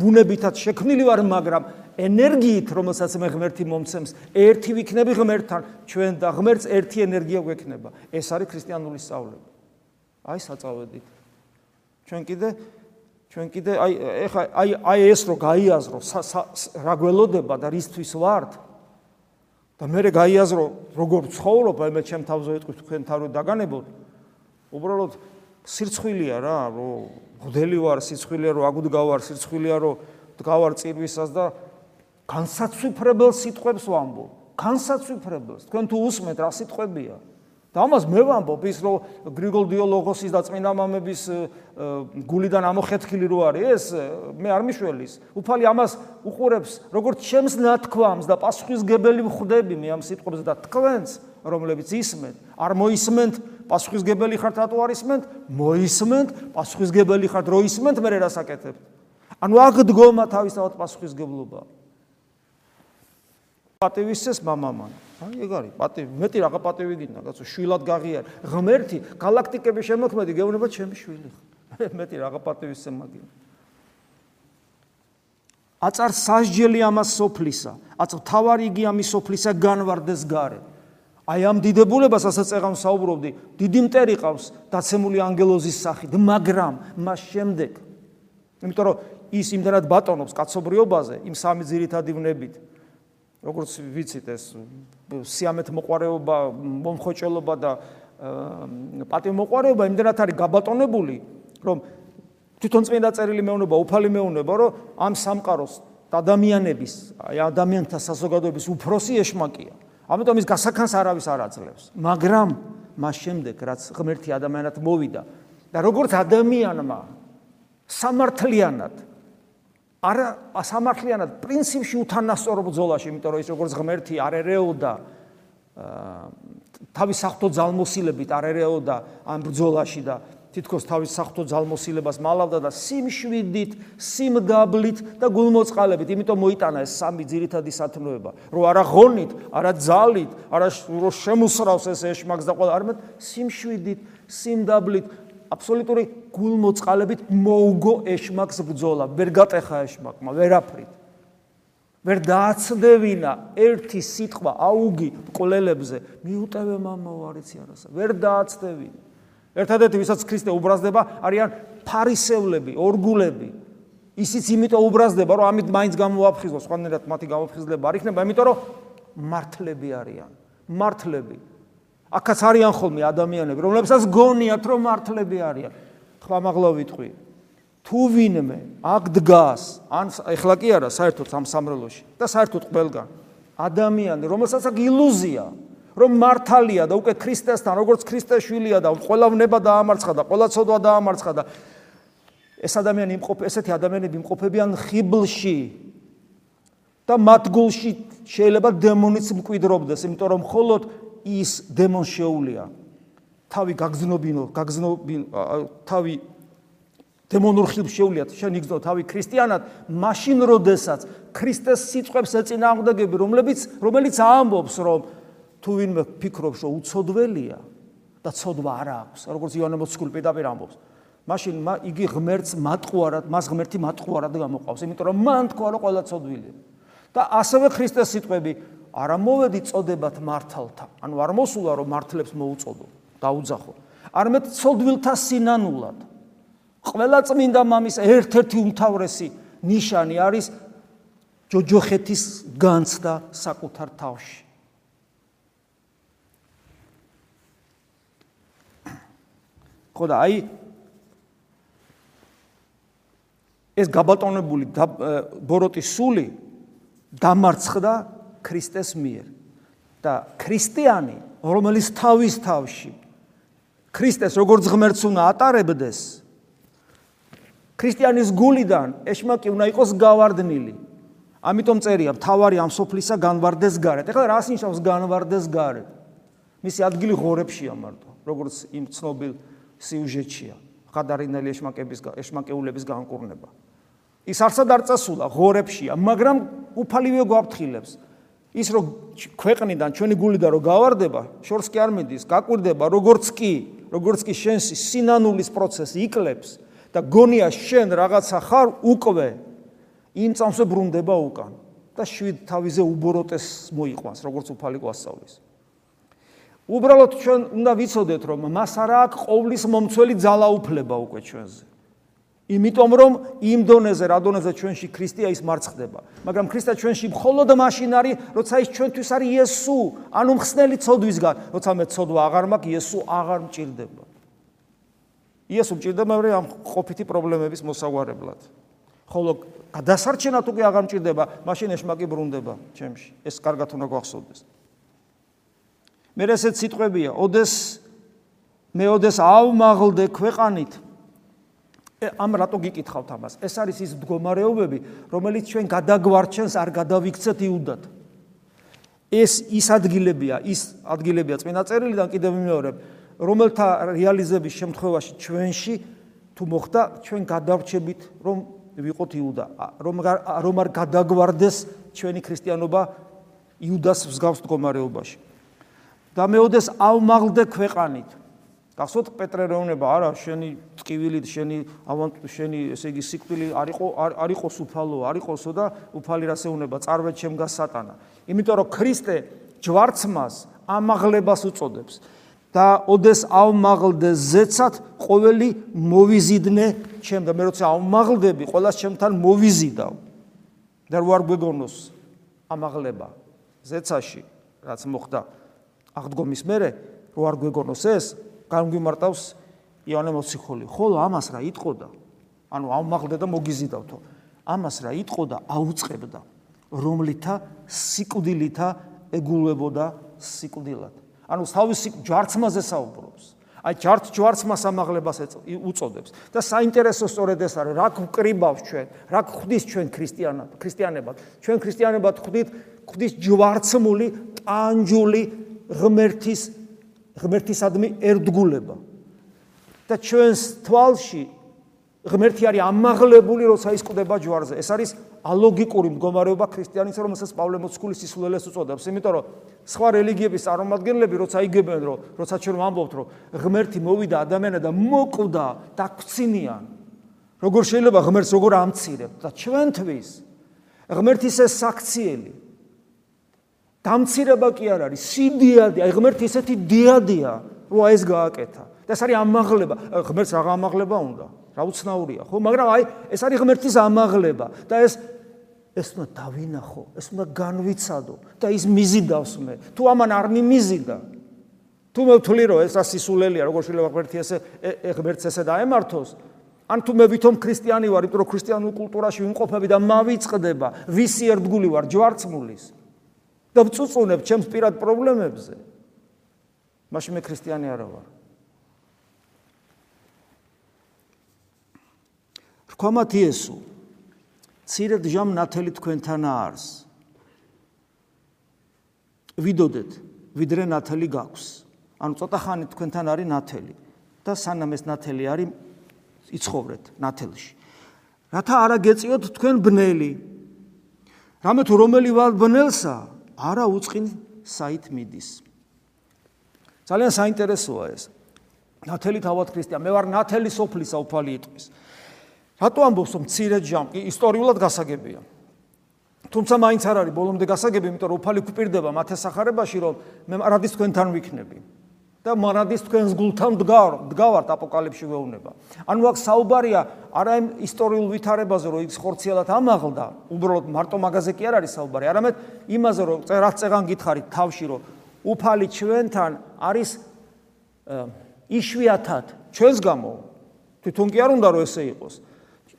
ბუნებითაც შექმნილი ვარ, მაგრამ ენერგიით, რომელსაც მე ღმერთი მომცემს, ერთი ვიქნები ღმერთთან, ჩვენ და ღმერთს ერთი ენერგია გვექნება. ეს არის ქრისტიანული სწავლება. აი საწავედით. ჩვენ კიდე ჩვენ კიდე აი ეხა აი აი ეს რო გაიაზრო რა გველოდება და რისთვის ვართ და მე გაიაზრო როგორ ცხოვრობ აი მე ჩემ თავზე ვიტყვი თქვენ თავი დაგანებოთ უბრალოდ სირცხვილია რა, რომ ღდელი ვარ, სიცხვილია, რომ აგუდგავარ, სიცხვილია, რომ დგავარ წირვისას და განსაცვიფრებელ სიტყვებს ვამბობ. განსაცვიფრებელს. თქვენ თუ უსმენთ რა სიტყვებია? და ამას მე ვამბობ ის რომ გრიგოლ დიოლოგოსის და წმინდა მამების გულიდან ამოხეთქილი რო არის ეს მე არ მიშველის. უფალი ამას უყურებს როგორც ჩემს ნათქვამს და პასუხისგებელი ვხვდები მე ამ სიტყვებს და თქვენს რომლებიც ისმენთ, არ მოისმენთ პასუხისგებელი ხართ რატო არ ისმენთ? მოისმენთ, პასუხისგებელი ხართ რო ისმენთ, მე რას აკეთებთ? ანუ აქ დგომა თავისთავად პასუხისგებლობა. პატივისცეს მამამან. აი ეგ არის, პატივი, მეტი რაღა პატივი გინდა, კაცო, შვილად გაღიარ. ღმერთი, galaktikების შემოქმედი გეუბნება ჩემი შვილი. მეტი რაღა პატივისცე მაგინ. აწარ სასჯელი ამას სოფლისა, აწ თავარი იგი ამის სოფლისა განვარდეს გარე. აი ამ დიდებულებას ასაც ეღამ საუბრობდი, დიდი მტერი ყავს დაცემული ანგელოზის სახით, მაგრამ მას შემდეგ იმიტომ რომ ის იმდანად ბატონობს კაცობრიობაზე იმ სამი ძირითადი ვნებით როგორც ვიცით ეს სიამეთ მოყარეობა, მომხოჭელობა და პატივმოყარეობა იმდანად არის გაბატონებული, რომ თვითონ წმინდა წერილი მეუნება, უფალი მეუნება, რომ ამ სამყაროს ადამიანების, აი ადამიანთა საზოგადოების უფროსი ეშმაკია. ამიტომ ის გასახანს არავის არ აძლევს. მაგრამ მას შემდეგ, რაც ღმერთი ადამიანად მოვიდა და როგორც ადამიანმა სამართლიანად არა სამართლიანად პრინციპში უთანასწორო ბრძოლაში, იმიტომ რომ ის როგორც ღმერთი არ ერეოდა თავის საფრთხო ძალმოსილებით არ ერეოდა ამ ბრძოლაში და თითქოს თავის საფრთხო ძალმოსილებას მალავდა და სიმშვიდით, სიმდაბლით და გულმოწყალებით, იმიტომ მოიტანა ეს სამი ძირითადი სათნოება, რომ არა ღონით, არა ძალით, არა შემოსრავს ეს ეშმაკს და ყველა, არამედ სიმშვიდით, სიმდაბლით, აბსოლუტური გულმოწყალებით მოუგო ეშმაკს ბრძოლა, ვერ გატეხა ეშმაკმა, ვერაფრით. ვერ დააცდევინა ერთი სიტყვა აუგი ყოლელებზე, მიუტევე მამა ვარიცი არასა, ვერ დააცდევინა. ერთადერთი ვისაც ქრისტე უბრაზდება არიან ფარისევლები, ორგულები. ისიც იმიტომ უბრაზდება, რომ ამით მაინც გამოაფხიზო, სხვანაირად მათი გამოფხიზლება არ იქნება, იმიტომ რომ მართლები არიან. მართლები. აქაც არიან ხოლმე ადამიანები, რომლებსაც გონიათ, რომ მართლები არიან. ხმამაღლა ვიტყვი. თუ ვინმე აქ დგას, ან ეხლა კი არა, საერთოდ ამ სამრელოში და საერთოდ ყველგან ადამიანი, რომელსაც აქ ილუზია, რომ მართალია და უკვე ქრისტესთან, როგორც ქრისტეს შვილია და ყველა ვნება დაამარცხა და ყველა ცოდვა დაამარცხა და ეს ადამიანი იმყოფ ესეთი ადამიანები იმყოფებიან ხიბლში და მათ გულში შეიძლება დემონიც მკვიდრობდეს, იმიტომ რომ მხოლოდ ის დემონს შეუულია თავი გაგზნობინო, გაგზნობინ თავი დემონურ ხილს შეულიათ შენ იგზნო თავი ქრისტიანად, მაშინ როდესაც ქრისტეს სიტყვებს ეწინააღმდეგები, რომლებიც რომელიც ამბობს, რომ თუ ვინმე ფიქრობს, რომ უცოდველია და ცოდვა არ აქვს, როგორც იონე მოციქული პედაპირ ამბობს, მაშინ იგი ღმერთს მატყუარად, მას ღმერთი მატყუარად გამოყავს, იმიტომ რომ მან თქვა, რომ ყველა ცოდვილია. და ასევე ქრისტეს სიტყვები არ ამოვედი წოდებათ მართალთა. ანუ არ მოსულა რომ მართლებს მოუწოდო, დაუძახო. არამედ ცოდვილთა სინანულად. ყველა წმინდა მამის ერთ-ერთი უმთავრესი ნიშანი არის ჯოჯოხეთის განცდა საკუთარ თავში. ხო და აი ეს გაბატონებული ბოროტის სული დამარცხდა ქრისტეს მიერ. და ქრისტიანი რომელიც თავის თავში ქრისტეს როგორც ღმერთს უნდა ატარებდეს ქრისტიანის გულიდან ეშმაკი უნდა იყოს გავარდნილი. ამიტომ წერია თავარი ამ სოფლისა განვარდეს გარეთ. ეხლა რას ნიშნავს განვარდეს გარეთ? მისი ადგილი ღორებშია მარტო როგორც იმ ცნობილ სიუჟეტშია. ხადარინელი ეშმაკების ეშმაკეულების განკურნება. ის არსად არ წასულა ღორებშია მაგრამ უფალივე გვაფრთხილებს ის რომ ქვეყნიდან ჩვენი გულიდან რომ გავარდება, შორს კი არ მიდის, გაკვირდება, როგორც კი, როგორც კი შენს სინანულის პროცესი იკლებს და გონია შენ რაღაცა ხარ უკვე იმ წამსვე ბრუნდება უკან და შვიდ თავიზე უბოროტეს მოიყვანს, როგორც უფალი გვასწავლის. უბრალოდ ჩვენ უნდა ვიცოდეთ, რომ მას არა აქვს ყოვლის მომცველი ძალაუფლება უკვე ჩვენზე. იმიტომ რომ იმ დონეზე რა დონეზე ჩვენში ქრისტია ის მარცხდება მაგრამ ქრისტე ჩვენში მხოლოდ მაშინ არის როცა ის ჩვენთვის არის იესო ანუ მხსნელი ცოდვისგან როცა მე ცოდვა აღარ მაქვს იესო აღარ მჭირდება. იესო მჭირდება მე ამ ყოფითი პრობლემების მოსაგვარებლად. ხოლო გადასარჩენად უკვე აღარ მჭირდება მაშინ ეშმაკი ბრუნდება ჩემში. ეს კარგად უნდა გვახსოვდეს. მე ესეც სიტყვებია ოდეს მე ოდეს ავმაღლდე ქვეყანით ამ რატო გიკითხავთ ამას? ეს არის ის მდგომარეობები, რომელიც ჩვენ გადაგვარჩენს, არ გადავიქცეთ იუდად. ეს ის ადგილებია, ის ადგილებია წმინდა წერილიდან კიდევ ვიმეორებ, რომელთა რეალიზების შემთხვევაში ჩვენში თუ მოხდა, ჩვენ გადავრჩებით, რომ ვიყოთ იუდა, რომ რომ არ გადაგვარდეს ჩვენი ქრისტიანობა იუდას მსგავს მდგომარეობაში. და მეოდეს ავმაღლდე ქვეყანით. გახსოვთ პეტრე რეუნება არა შენი წკივილი შენი ავანტ შენი ესე იგი სიკვდილი არ იყო არ იყოს უფალო არ იყოსო და უფალი რასეუნება წარვეთ შემგას სატანა. იმიტომ რომ ქრისტე ჯვარცმას ამაღლებას უწოდებს და ოდეს ავმაღლდე ზეცად ყოველი მოვიზიდნე ჩემ და მე როცა ავმაღლდები ყოველას ჩემთან მოვიზიდავ. და რო არ გვეგონოს ამაღლება ზეცაში რაც მოხდა აღდგომის მერე რო არ გვეგონოს ეს გამგვიმარტავს იონე მოციქული. ხოლო ამას რა იტყოდა? ანუ ამაღლდა და მოგიზიდავთო. ამას რა იტყოდა? აუწყებდა. რომლითა სიკვდილითა ეგულებოდა სიკვდილად. ანუ თავის ჯვარცმაზე საუბრობს. აი ჯართ ჯვარცმას ამაღლებას უწოდებს და საინტერესო სწორედ ეს არის რა გვკრიბავს ჩვენ რა გვხდის ჩვენ ქრისტიანად ქრისტიანებად ჩვენ ქრისტიანებად ხდით ხდის ჯვარცმული ტანჯული ღმერთის ღმერთისადმი ერთგულება. და ჩვენს თვალში ღმერთი არის ამაღლებული, როცა ის ყდება ჯვარზე. ეს არის ალოგიკური მდგომარეობა ქრისტიანის, რომელსაც პავლე მოციქულის სისულელეს უწოდებს, იმიტომ რომ სხვა რელიგიების წარმომადგენლები, როცა იგებენ, რომ როცა ჩვენ ვამბობთ, რომ ღმერთი მოვიდა ადამიანად და მოკვდა და ქცინიან, როგორ შეიძლება ღმერთს როგორ ამცირებთ და ჩვენთვის ღმერთის ეს საქციელი დამცირება კი არ არის, სიდიადი, აი ღმერთი ესეთი დიადია, რომ აი ეს გააკეთა. და ეს არის ამაღლება, ღმერთს რა ამაღლება უნდა? რა უცნაურია, ხო? მაგრამ აი ეს არის ღმერთის ამაღლება და ეს ეს უნდა დავინახო, ეს უნდა განვიცადო და ის მიზიდავს მე. თუ ამან არ მიმიზიდა, თუ მე ვთვლი რომ ეს რასისულელია, როგორ შეიძლება ღმერთი ესე ღმერთს ესე დაემართოს, ან თუ მე ვითომ ქრისტიანი ვარ, იმიტომ რომ ქრისტიანულ კულტურაში ვიმყოფები და მავიწყდება, ვისი ერთგული ვარ ჯვარცმულის და ვწუწუნებ ჩემს პირად პრობლემებზე. მაშინ მე ქრისტიანი არა ვარ. რქომათ იესო ცირედ ჟამ ნათელი თქვენთან არის. ვიდოდეთ, ვიდრე ნათელი გაქვს. ანუ ცოტა ხანი თქვენთან არის ნათელი და სანამ ეს ნათელი არის იცხოვრეთ ნათელში. რათა არა გეწიოთ თქვენ ბნელი. რამე თუ რომელი ვალ ბნელსა, არა უצყინ საით მიდის. ძალიან საინტერესოა ეს. ნათელი თავად ქრისტიან, მე ვარ ნათელი სოფლისა უფალი იტყვის. რატო ამბობს რომ მცირე ჯამკი ისტორიულად გასაგებია? თუმცა მაინც არ არის ბოლომდე გასაგები, იმიტომ რომ უფალი გვპირდება მათ ესახარებაში, რომ მე რადის თქვენთან ვიქნები. და მარადის თქვენს გულთან დგავ დგავართ აპოკალიფში ვეუბნება. ანუ აქ საუბარია არა იმ ისტორიულ ვითარებაზე, რომ ის ხორციელად ამაღლდა, უბრალოდ მარტო მაგაზე კი არ არის საუბარი, არამედ იმაზე, რომ წერაც წეგან გითხარით თავში, რომ უფალი ჩვენთან არის იშვიათად ჩვენს გამო. თვითონ კი არ უნდა რომ ესე იყოს.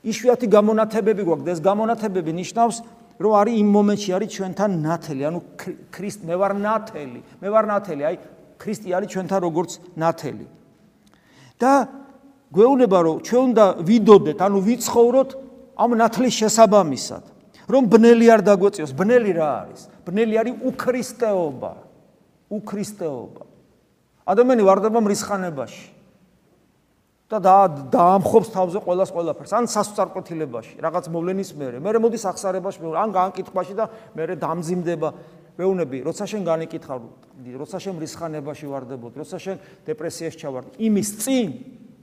იშვიათი გამონათებები გვაქვს და ეს გამონათებები ნიშნავს რომ არის იმ მომენტში არის ჩვენთან ნათელი, ანუ ქრისტ მე ვარ ნათელი, მე ვარ ნათელი, აი ქრისტე არის ჩვენთან როგორც ნათელი. და გვეუბნება რომ ჩვენ უნდა ვიდოდეთ, ანუ ვიცხოვროთ ამ ნათლის შესაბამისად. რომ ბნელი არ დაგვეწიოს, ბნელი რა არის? ბნელი არის უქრისტეობა. უქრისტეობა. ადამიანი ვარდება მრისხანებაში. და დაამხობს თავზე ყოველას ყოველაფერს, ან სასწარკვეთილებაში, რაღაც მოვლენის მერე. მერე მოდის ახსარებაში, ან განკითხვაში და მერე დამძიმდება. მეუბნები, როცა შენ განეკითხავდი, როცა შენ რისხანებაში ვარდებოდი, როცა შენ დეპრესიაში ჩავარდი, იმის წინ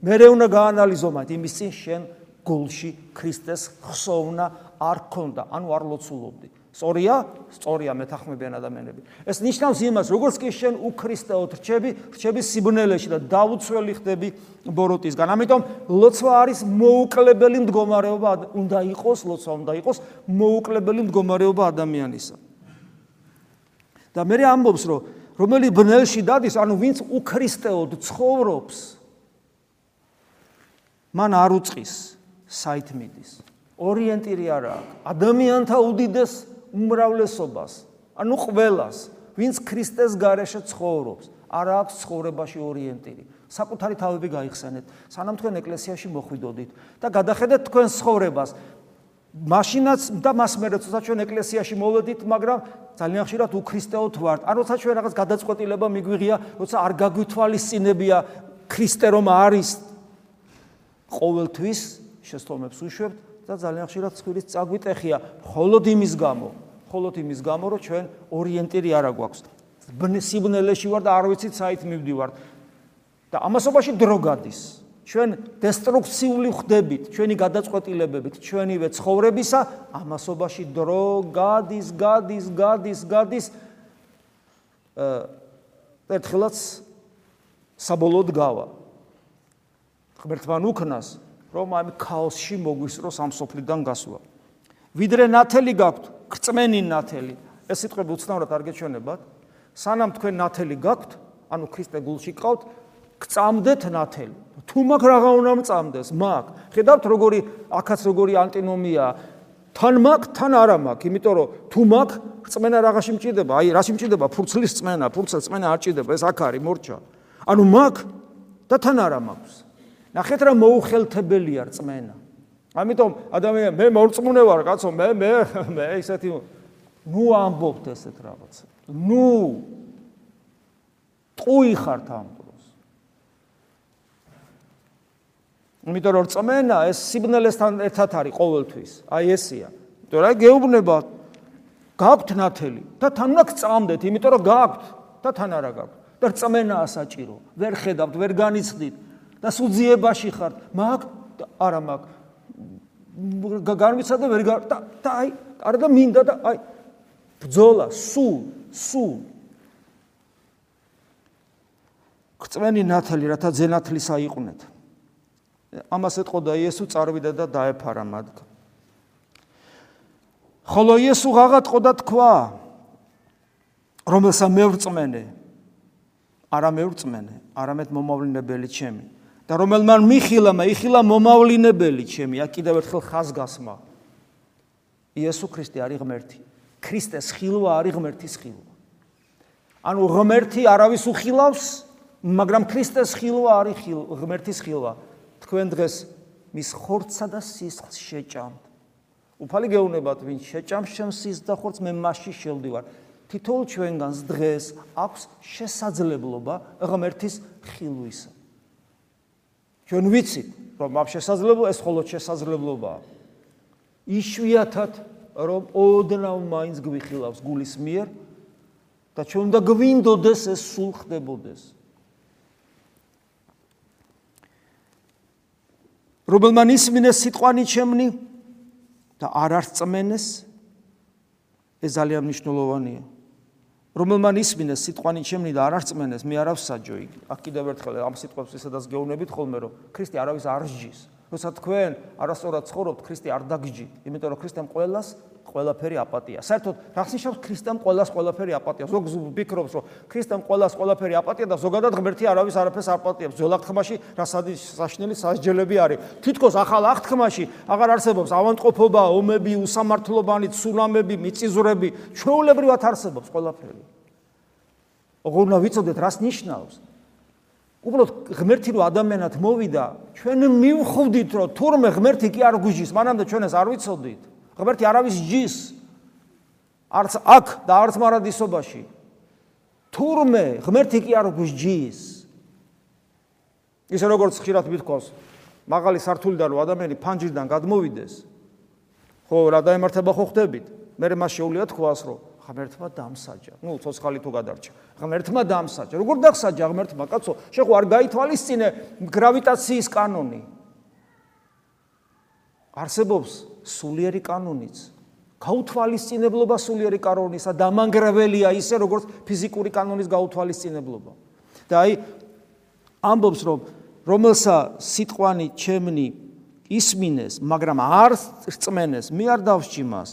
მერე უნდა გაანალიზო მათ, იმის წინ შენ გულში ქრისტეს ხსოვნა არ ქონდა, ანუ არ ლოცულობდი. სწორია? სწორია მეთანხმებიან ადამიანები. ეს ნიშნავს იმას, როგორც კი შენ უქრისტეოდ რჩები, რჩები სიბნელეში და დაუცველი ხდები ბოროტისგან. ამიტომ ლოცვა არის მოუკლებელი მდგომარეობა, უნდა იყოს ლოცვა, უნდა იყოს მოუკლებელი მდგომარეობა ადამიანისა. და მე ამბობს რომ რომელი ბნელში დადის ანუ ვინც უქრისტეოდ ცხოვრობს მან არ უწყის საით მიდის. ორიენტირი არა ადამიანთა უდიდეს უმრავლესობას ანუ ყველას ვინც ქრისტეს გარეშე ცხოვრობს არ აქვს ცხოვრებაში ორიენტირი. საკუთარი თავები გაიხსენეთ. სანამ თქვენ ეკლესიაში მოხვიდოდით და გადახედეთ თქვენ ცხოვრებას მაშინაც და მას მე როცა ჩვენ ეკლესიაში მოვედით, მაგრამ ძალიან ხშირად უქრისტეოდ ვართ. ან როცა ჩვენ რაღაც გადაწყვეტილება მიგვიღია, როცა არ გაგვითვალისწინებია ქრისტე რომ არის ყოველთვის შეცდომებს უშვებთ და ძალიან ხშირად ცხვირის წაგვიტეხია, მხოლოდ იმის გამო, მხოლოდ იმის გამო, რომ ჩვენ ორიენტირი არ აგვაქვს. სიბნელეში ვარ და არ ვიცით საით მივდივარ. და ამასობაში დრო გადის. ჩვენ დესტრუქციული ხდებით, ჩვენი გადაწყვეტილებებით, ჩვენივე ცხოვრებისა, ამასობაში დრო გადის, გადის, გადის, გადის. აა ერთხელაც საბოლოოდ გავა. ღმერთმა უქნას, რომ ამ ქაოსში მოგვისწროს ამ სოფლიდან გასვლა. ვიდრე ნათელი გაქვთ, გწმენი ნათელი. ეს სიტყვები უცნაურად არ გეჩვენებათ. სანამ თქვენ ნათელი გაქვთ, ანუ ქრისტე გულში ყავთ, გწამდეთ ნათელი. თუ მაგ რაღა უნდა მწამდეს, მაგ. ხედავთ როგორი აქაც როგორი ანტინომია. თან მაგ, თან არა მაგ, იმიტომ რომ თუ მაგ წმენა რაღაცი მჭირდება, აი რაში მჭირდება? ფურცლის წმენა, ფურცლის წმენა არ მჭირდება, ეს აქ არის მორჩა. ანუ მაგ და თან არა მაქვს. ნახეთ რა მოუხელთებელია წმენა. ამიტომ ადამიანი მე მორწმუნე ვარ, კაცო, მე მე მე ისეთი ნუ ამბობთ ესეთ რაღაც. ნუ ტყუი ხართ ამ იმიტომ რომ წმენა ეს სიბნელესთან ერთად არის ყოველთვის. აი ესია. იმიტომ რომ გეუბნება გაქვთ ნათელი და თან უნდა გწამდეთ, იმიტომ რომ გაქვთ და თან არა გაქვთ. და წმენაა საჭირო. ვერ ხედავთ, ვერ განიცდით და სუძიებაში ხართ. მაგ არა მაგ განვიცადე ვერ და და აი არა და მინდა და აი ბძოლა სულ სულ გწმენი ნათელი რათა ძენათლის აიყვნეთ. ამას ეთყოდა იესო წარვიდა და დაეფარა მათ. ხოლო იესო ღაღატყო და თქვა რომელსა მე ვრწმენე არა მე ვრწმენე არამედ მომავლინებელი ჩემი. და რომელმან მიხილა მე იხილა მომავლინებელი ჩემი აქ კიდევ ერთხელ ხაზგასმა იესო ქრისტე არის ღმერთი ქრისტეს ხილვა არის ღმერთის ხილვა. ანუ ღმერთი არავის უხილავს მაგრამ ქრისტეს ხილვა არის ღმერთის ხილვა თქვენ დღეს მის ხორცსა და სისხლს შეჭამთ. უფალი გეუნებათ ვინ შეჭამს ჩემს სისხლს და ხორცს მე მასში შევდივარ თითოეულ ჩვენგანს დღეს აქვს შესაძლებლობა ღმერთის ხილვისა ჩვენ ვიცით რომ ამ შესაძლებლობა ეს მხოლოდ შესაძლებლობაა. იშვიათად რომ ოდნავ მაინც გვიხილავს გულის მიერ და ჩვენ უნდა გვინდოდეს ეს სულ ხდებოდეს რომელმან ისმინეს სიტყვანი ჩემნი და არ არწმენეს ეს ძალიან მნიშვნელოვანია. რომელმან ისმინეს სიტყვანი ჩემნი და არ არწმენეს მე არ ავსაჯო იგი. აქ კიდევ ერთხელ ამ სიტყვებს ისედაც გეუბნებით ხოლმე რომ ქრისტე არავის არ სჯის როცა თქვენ არასწორად ცხოვრობთ ქრისტე არ დაგჯი იმიტომ რომ ქრისტემ ყოველას ყველაფერი აპატია. საერთოდ რახსნიშნავს ქრისტემ ყოველას ყველაფერი აპატია. ზოგ ვფიქრობს რომ ქრისტემ ყოველას ყველაფერი აპატია და ზოგადად ღმერთი არავის არაფერს არ პატიებს. ძველახთმაში რასადი საშნელი სასჯელები არის. თითქოს ახალ აღთქმაში აღარ არსებობს ავანტყოფობა, ომები, უსამართლობანი, ცულამები, მიწიზვრები, ჩვეულებრივად არსებობს ყველაფერი. ოღონდ უნდა ვიცოდეთ რას ნიშნავს. უბრალოდ ღმერთი რო ადამიანად მოვიდა, ჩვენ მივხვდით რომ თურმე ღმერთი კი არ გვიჟის, მანამდე ჩვენ ეს არ ვიცოდით. ღმერთი არავის ჯის. არც აქ და არც მარადისობაში. თურმე ღმერთი კი არ გვიჯის ისე როგორც ხშირად მithქოს მაღალი სართულიდან რო ადამიანი ფანჯრიდან გადმოვიდეს ხო რა დაემართება ხო ხდებით? მე მას შეუძლია თქვას რომ ღმერთმა დამსაჯა ნუ ცოცხალი თუ გადარჩა ღმერთმა დამსაჯა როგორ დახსაჯა ღმერთმა კაცო შეხო არ გაითვალისწინე გრავიტაციის კანონი არსებობს სულიერი კანონიც. გაუთვალისწინებლობა სულიერი კანონისა დამანგრეველია ისე როგორც ფიზიკური კანონის გაუთვალისწინებლობა. და აი ამბობს რომ რომელსა სიტყვანი ჩემნი ისმინეს, მაგრამ არ რწმენეს, მე არ დავსჭი მას.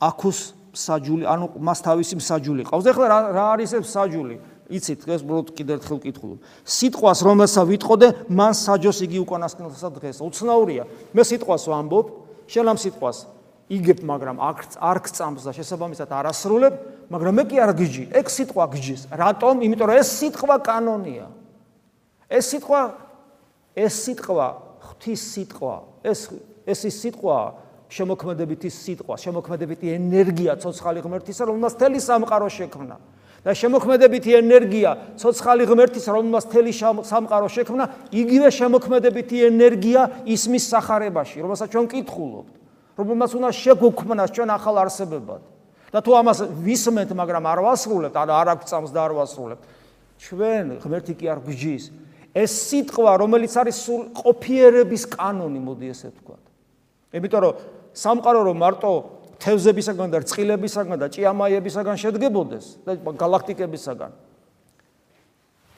აქუს საჯული, ანუ მას თავისი საჯული ყავს. ეხლა რა არის ეს საჯული? იცით, ეს უბრალოდ კიდევ ერთხელ ვკითხულობ. სიტყვას რომელსა ვიტყოდე, მან საჯოს იგი უკანასკნელსა დღეს. უცნაურია. მე სიტყვას ვამბობ, შენ ამ სიტყვას იგებ, მაგრამ არ გწამს და შესაბამისად არ ასრულებ, მაგრამ მე კი არ გიჯი. ეგ სიტყვა გიჯის. რატომ? იმიტომ რომ ეს სიტყვა კანონია. ეს სიტყვა ეს სიტყვა ღვთის სიტყვა. ეს ეს ის სიტყვა შემოქმედებითი სიტყვა, შემოქმედებითი ენერგია ცოცხალი ღმერთისა, რომელსაც თელი სამყარო შექმნა. და შემოქმედებითი ენერგია ცოცხალი ღმერთის რომელმაც თელი სამყარო შექმნა იგივე შემოქმედებითი ენერგია ისმის სახარებაში რომელსაც ჩვენ კითხულობთ რომელმაც უნდა შეგუქმნას ჩვენ ახალ არსებებად. და თუ ამას ვისმენთ მაგრამ არ ვასრულებთ ან არ აღწამს და არ ვასრულებთ ჩვენ ღმერთი კი არ გვიჯის ეს სიტყვა რომელიც არის სულ ყოფიერების კანონი მოდი ესე ვთქვა იმიტომ რომ სამყარო რომ მარტო თევზებისაგან და რწყილებისაგან და ჭიამაიებისაგან შედგებოდეს და galaktikebisagан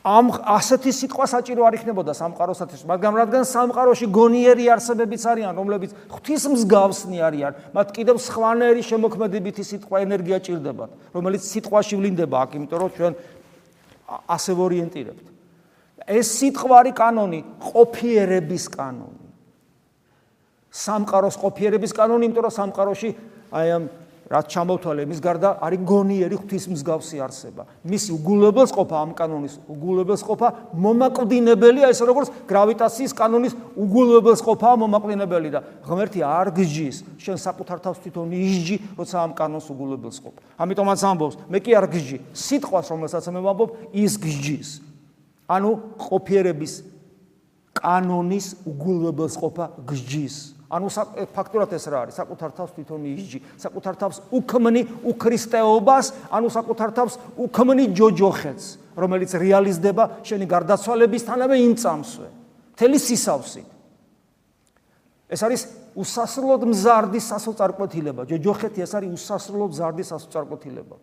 ამ ასეთი სიტყვა საჭირო არ იქნებოდა სამყაროსათვის მაგრამ რადგან სამყაროში გონიერი არსებებიც არიან რომლებიც ღვთის მსგავსნი არიან მათ კიდევ სხვანაირი შემოქმედებითი სიტყვა ენერგია ჭირდებათ რომელიც სიტყვაში ვლინდება აქ იმიტომ რომ ჩვენ ასე ვორიენტირებთ. ეს სიტყვარი კანონი ყოფიერების კანონი სამყაროს ყოფიერების კანონი იმიტომ რომ სამყაროში აი ამ რაც ჩამოთვალე მის გარდა არის გონიერი ღვთის მსგავსი არსება. მისი უგულებელს ყოფა ამ კანონის უგულებელს ყოფა მომაკვდინებელია ესე როგორც გრავიტაციის კანონის უგულებელს ყოფა მომაკვდინებელი და ღმერთი არ გჯის შენ საკუთარ თავს თვითონ ისჯი როცა ამ კანონს უგულებელს ყოფა. ამიტომაც ამბობს მე კი არ გჯი სიტყვას რომელსაც მე ვამბობ ის გჯის. ანუ ყოფიერების კანონის უგულებელს ყოფა გჯის. ანუ ფაქტურად ეს რა არის? საკუთარ თავს თვითონ იჯი, საკუთარ თავს უქმნი უქრისტეობას, ანუ საკუთარ თავს უქმნი ჯოჯოხეთს, რომელიც რეალიზდება შენი გარდაცვალებისთანავე იმ წამსვე. თელი სისავსი. ეს არის უსასრულოდ მზარდი სასოწარკვეთილება. ჯოჯოხეთი ეს არის უსასრულოდ მზარდი სასოწარკვეთილება.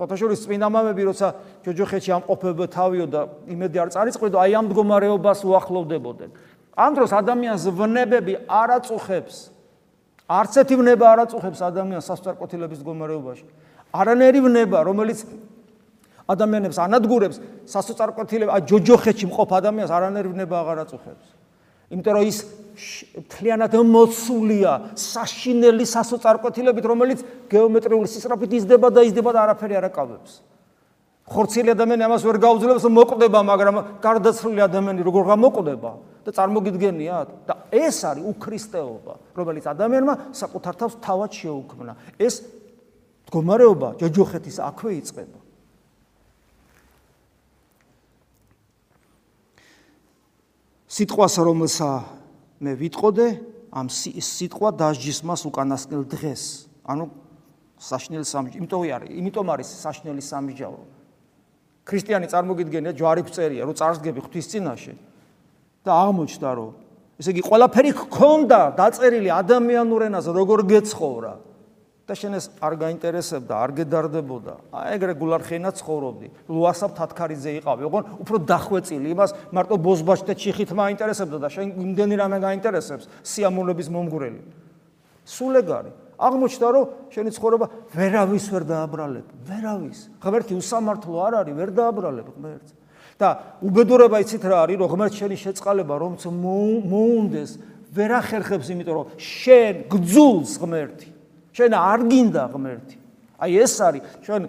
ფოტოშორის წმინდა მამები როცა ჯოჯოხეთში ამყოფებდა თავიო და იმედი არ წარიწყდო, აი ამ მდგომარეობას უახლოვდებოდნენ. ამ დროს ადამიანს ვნებები არ აწუხებს. არც ერთი ვნება არ აწუხებს ადამიანს სასწარკვეთილების მდგომარეობაში. არანერი ვნება, რომელიც ადამიანებს ანადგურებს სასწარკვეთილებ, აი ჯოჯოხეთში მყოფ ადამიანს არანერი ვნება აღარ აწუხებს. იმიტომ რომ ის მთლიანად მოცულია საშინელი სასწარკვეთილებით, რომელიც გეომეტრიული სისწრაფით იზრდება და იზრდება და არაფერი არ აკავებს. ხორცილი ადამიანი ამას ვერ გაუძლებს მოკვდება, მაგრამ გარდაცვლილი ადამიანი როგორ გამოკვდება და წარმოგიდგენიათ და ეს არის უქრისტეობა, რომელიც ადამიანმა საკუთარ თავს თავად შეუქმნა. ეს მდგომარეობა ჯოჯოხეთის აქვე იწყება. სიტყვას რომელსა მე ვიტყოდე, ამ სიტყვა დასჯის მას უკანასკნელ დღეს. ანუ საშნელი სამჯი, იმიტომ არის, იმიტომ არის საშნელი სამჯარო. ქრისტიანი წარმოგიდგენია ჯვარი ფწერია, რომ წარსდგები ღვთის წინაშე და აღმოჩნდა რომ ესე იგი ყველაფერი გქონდა დაწერილი ადამიანურ ენაზე როგორ გეცხოვრა და შენ ეს არ გაინტერესებდა, არ გედარდებოდა. აი ეგრე გულარხენა ცხოვრობდი. ლუასაბ თათქარიძე იყავი, ოღონ უფრო დახვეწილი იმას მარტო ბოზბაშტე ჩიხით მაინტერესებდა და შენ იმდენი რამე გაინტერესებს სიამოვნების მომგვრელი. სულ ეგარი. აღმოჩნდა რომ შენი ცხოვრება ვერავის ვერ დააბრალებ, ვერავის. ღმერთი უსამართლო არ არის, ვერ დააბრალებ ღმერთს. და უბედურება იცით რა არის, რომ ღმერთ შენი შეწყალება რომც მოუნდეს, ვერ ახერხებს, იმიტომ რომ შენ გძულს ღმერთი. შენ არ გინდა ღმერთი. აი ეს არის, ჩვენ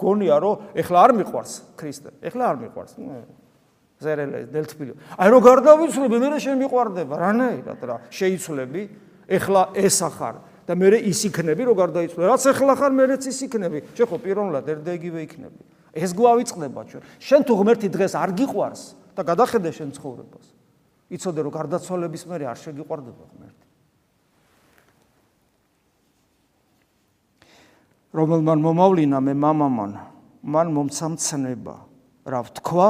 გონია რომ ეხლა არ მიყვარს ქრისტე. ეხლა არ მიყვარს. ზერელე დელთბილი. აი რო გარდავიცვლები, მე შენ მიყვარდება, რანაირად რა? შეიცვლები, ეხლა ეს ახარ. და მე ის იქნები რო გარდაიცვალე რაც ახლა ხარ მეც ის იქნები შე ხო პიროვნულად ერთდაიგივე იქნები ეს გვავიწყდება ჩვენ. შენ თუ ღმერთი დღეს არ გიყვარს და გადახედე შენ ცხოვრებას, იცოდე რომ გარდაცვალების მერე არ შეგიყვარდება ღმერთი. რომელმან მომავლინა მე მამამან, მან მომცამცნება, რა ვთქვა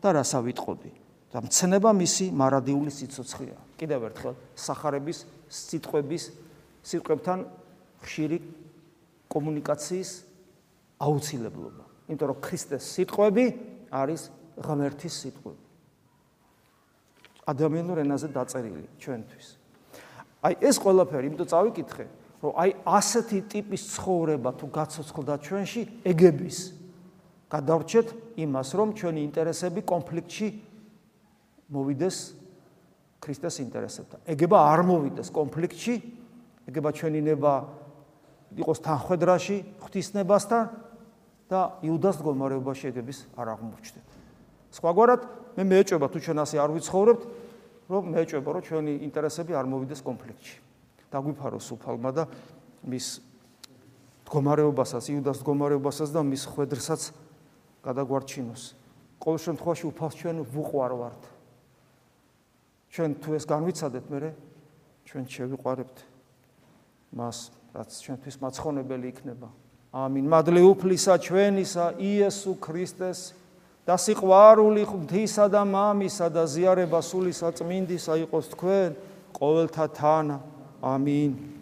და რასა ვიტყოდი. და მცნება მისი მარადიული სიცოცხლეა. კიდევ ერთხელ сахарების სიტყვების სიტყვებთან ხშირი კომუნიკაციის აუცილებლობა. იმიტომ რომ ქრისტეს სიტყვები არის ღმერთის სიტყვები. ადამიანურ ენაზე დაწერილი ჩვენთვის. აი ეს ყველაფერი, იმიტომ წავიკითხე, რომ აი ასეთი ტიპის ცხოვრება თუ გაცოცხლდა ჩვენში, ეგების გადავრჩეთ იმას, რომ ჩვენი ინტერესები კონფლიქტში მოვიდეს ქრისტეს ინტერესებთან. ეგება არ მოვიდეს კონფლიქტში ეგება ჩვენი ნება იყოს თანხვედრაში ღვთისნებასთან და იუდას მდგომარეობაში ეგების არ აღმოჩნდეთ. სხვაგვარად მე მეეჭება თუ ჩვენ ასე არ ვიცხოვრებთ, რომ მეეჭება რომ ჩვენი ინტერესები არ მოვიდეს კონფლიქტში. დაგვიფაროს უფალმა და მის მდგომარეობასაც, იუდას მდგომარეობასაც და მის ხვედრსაც გადაგვარჩინოს. ყოველ შემთხვევაში უფალს ჩვენ ვუყვარვართ. ჩვენ თუ ეს განვიცადეთ, მე ჩვენ შევიყვარებთ. მას რაც ჩვენთვის მაცხონებელი იქნება. ამინ. მადლი უფლისა ჩვენისა იესო ქრისტეს და სიყვარული ღვთისა და მამისა და ზიარება სული საწმინდისა იყოს თქვენ ყოველთა თანა. ამინ.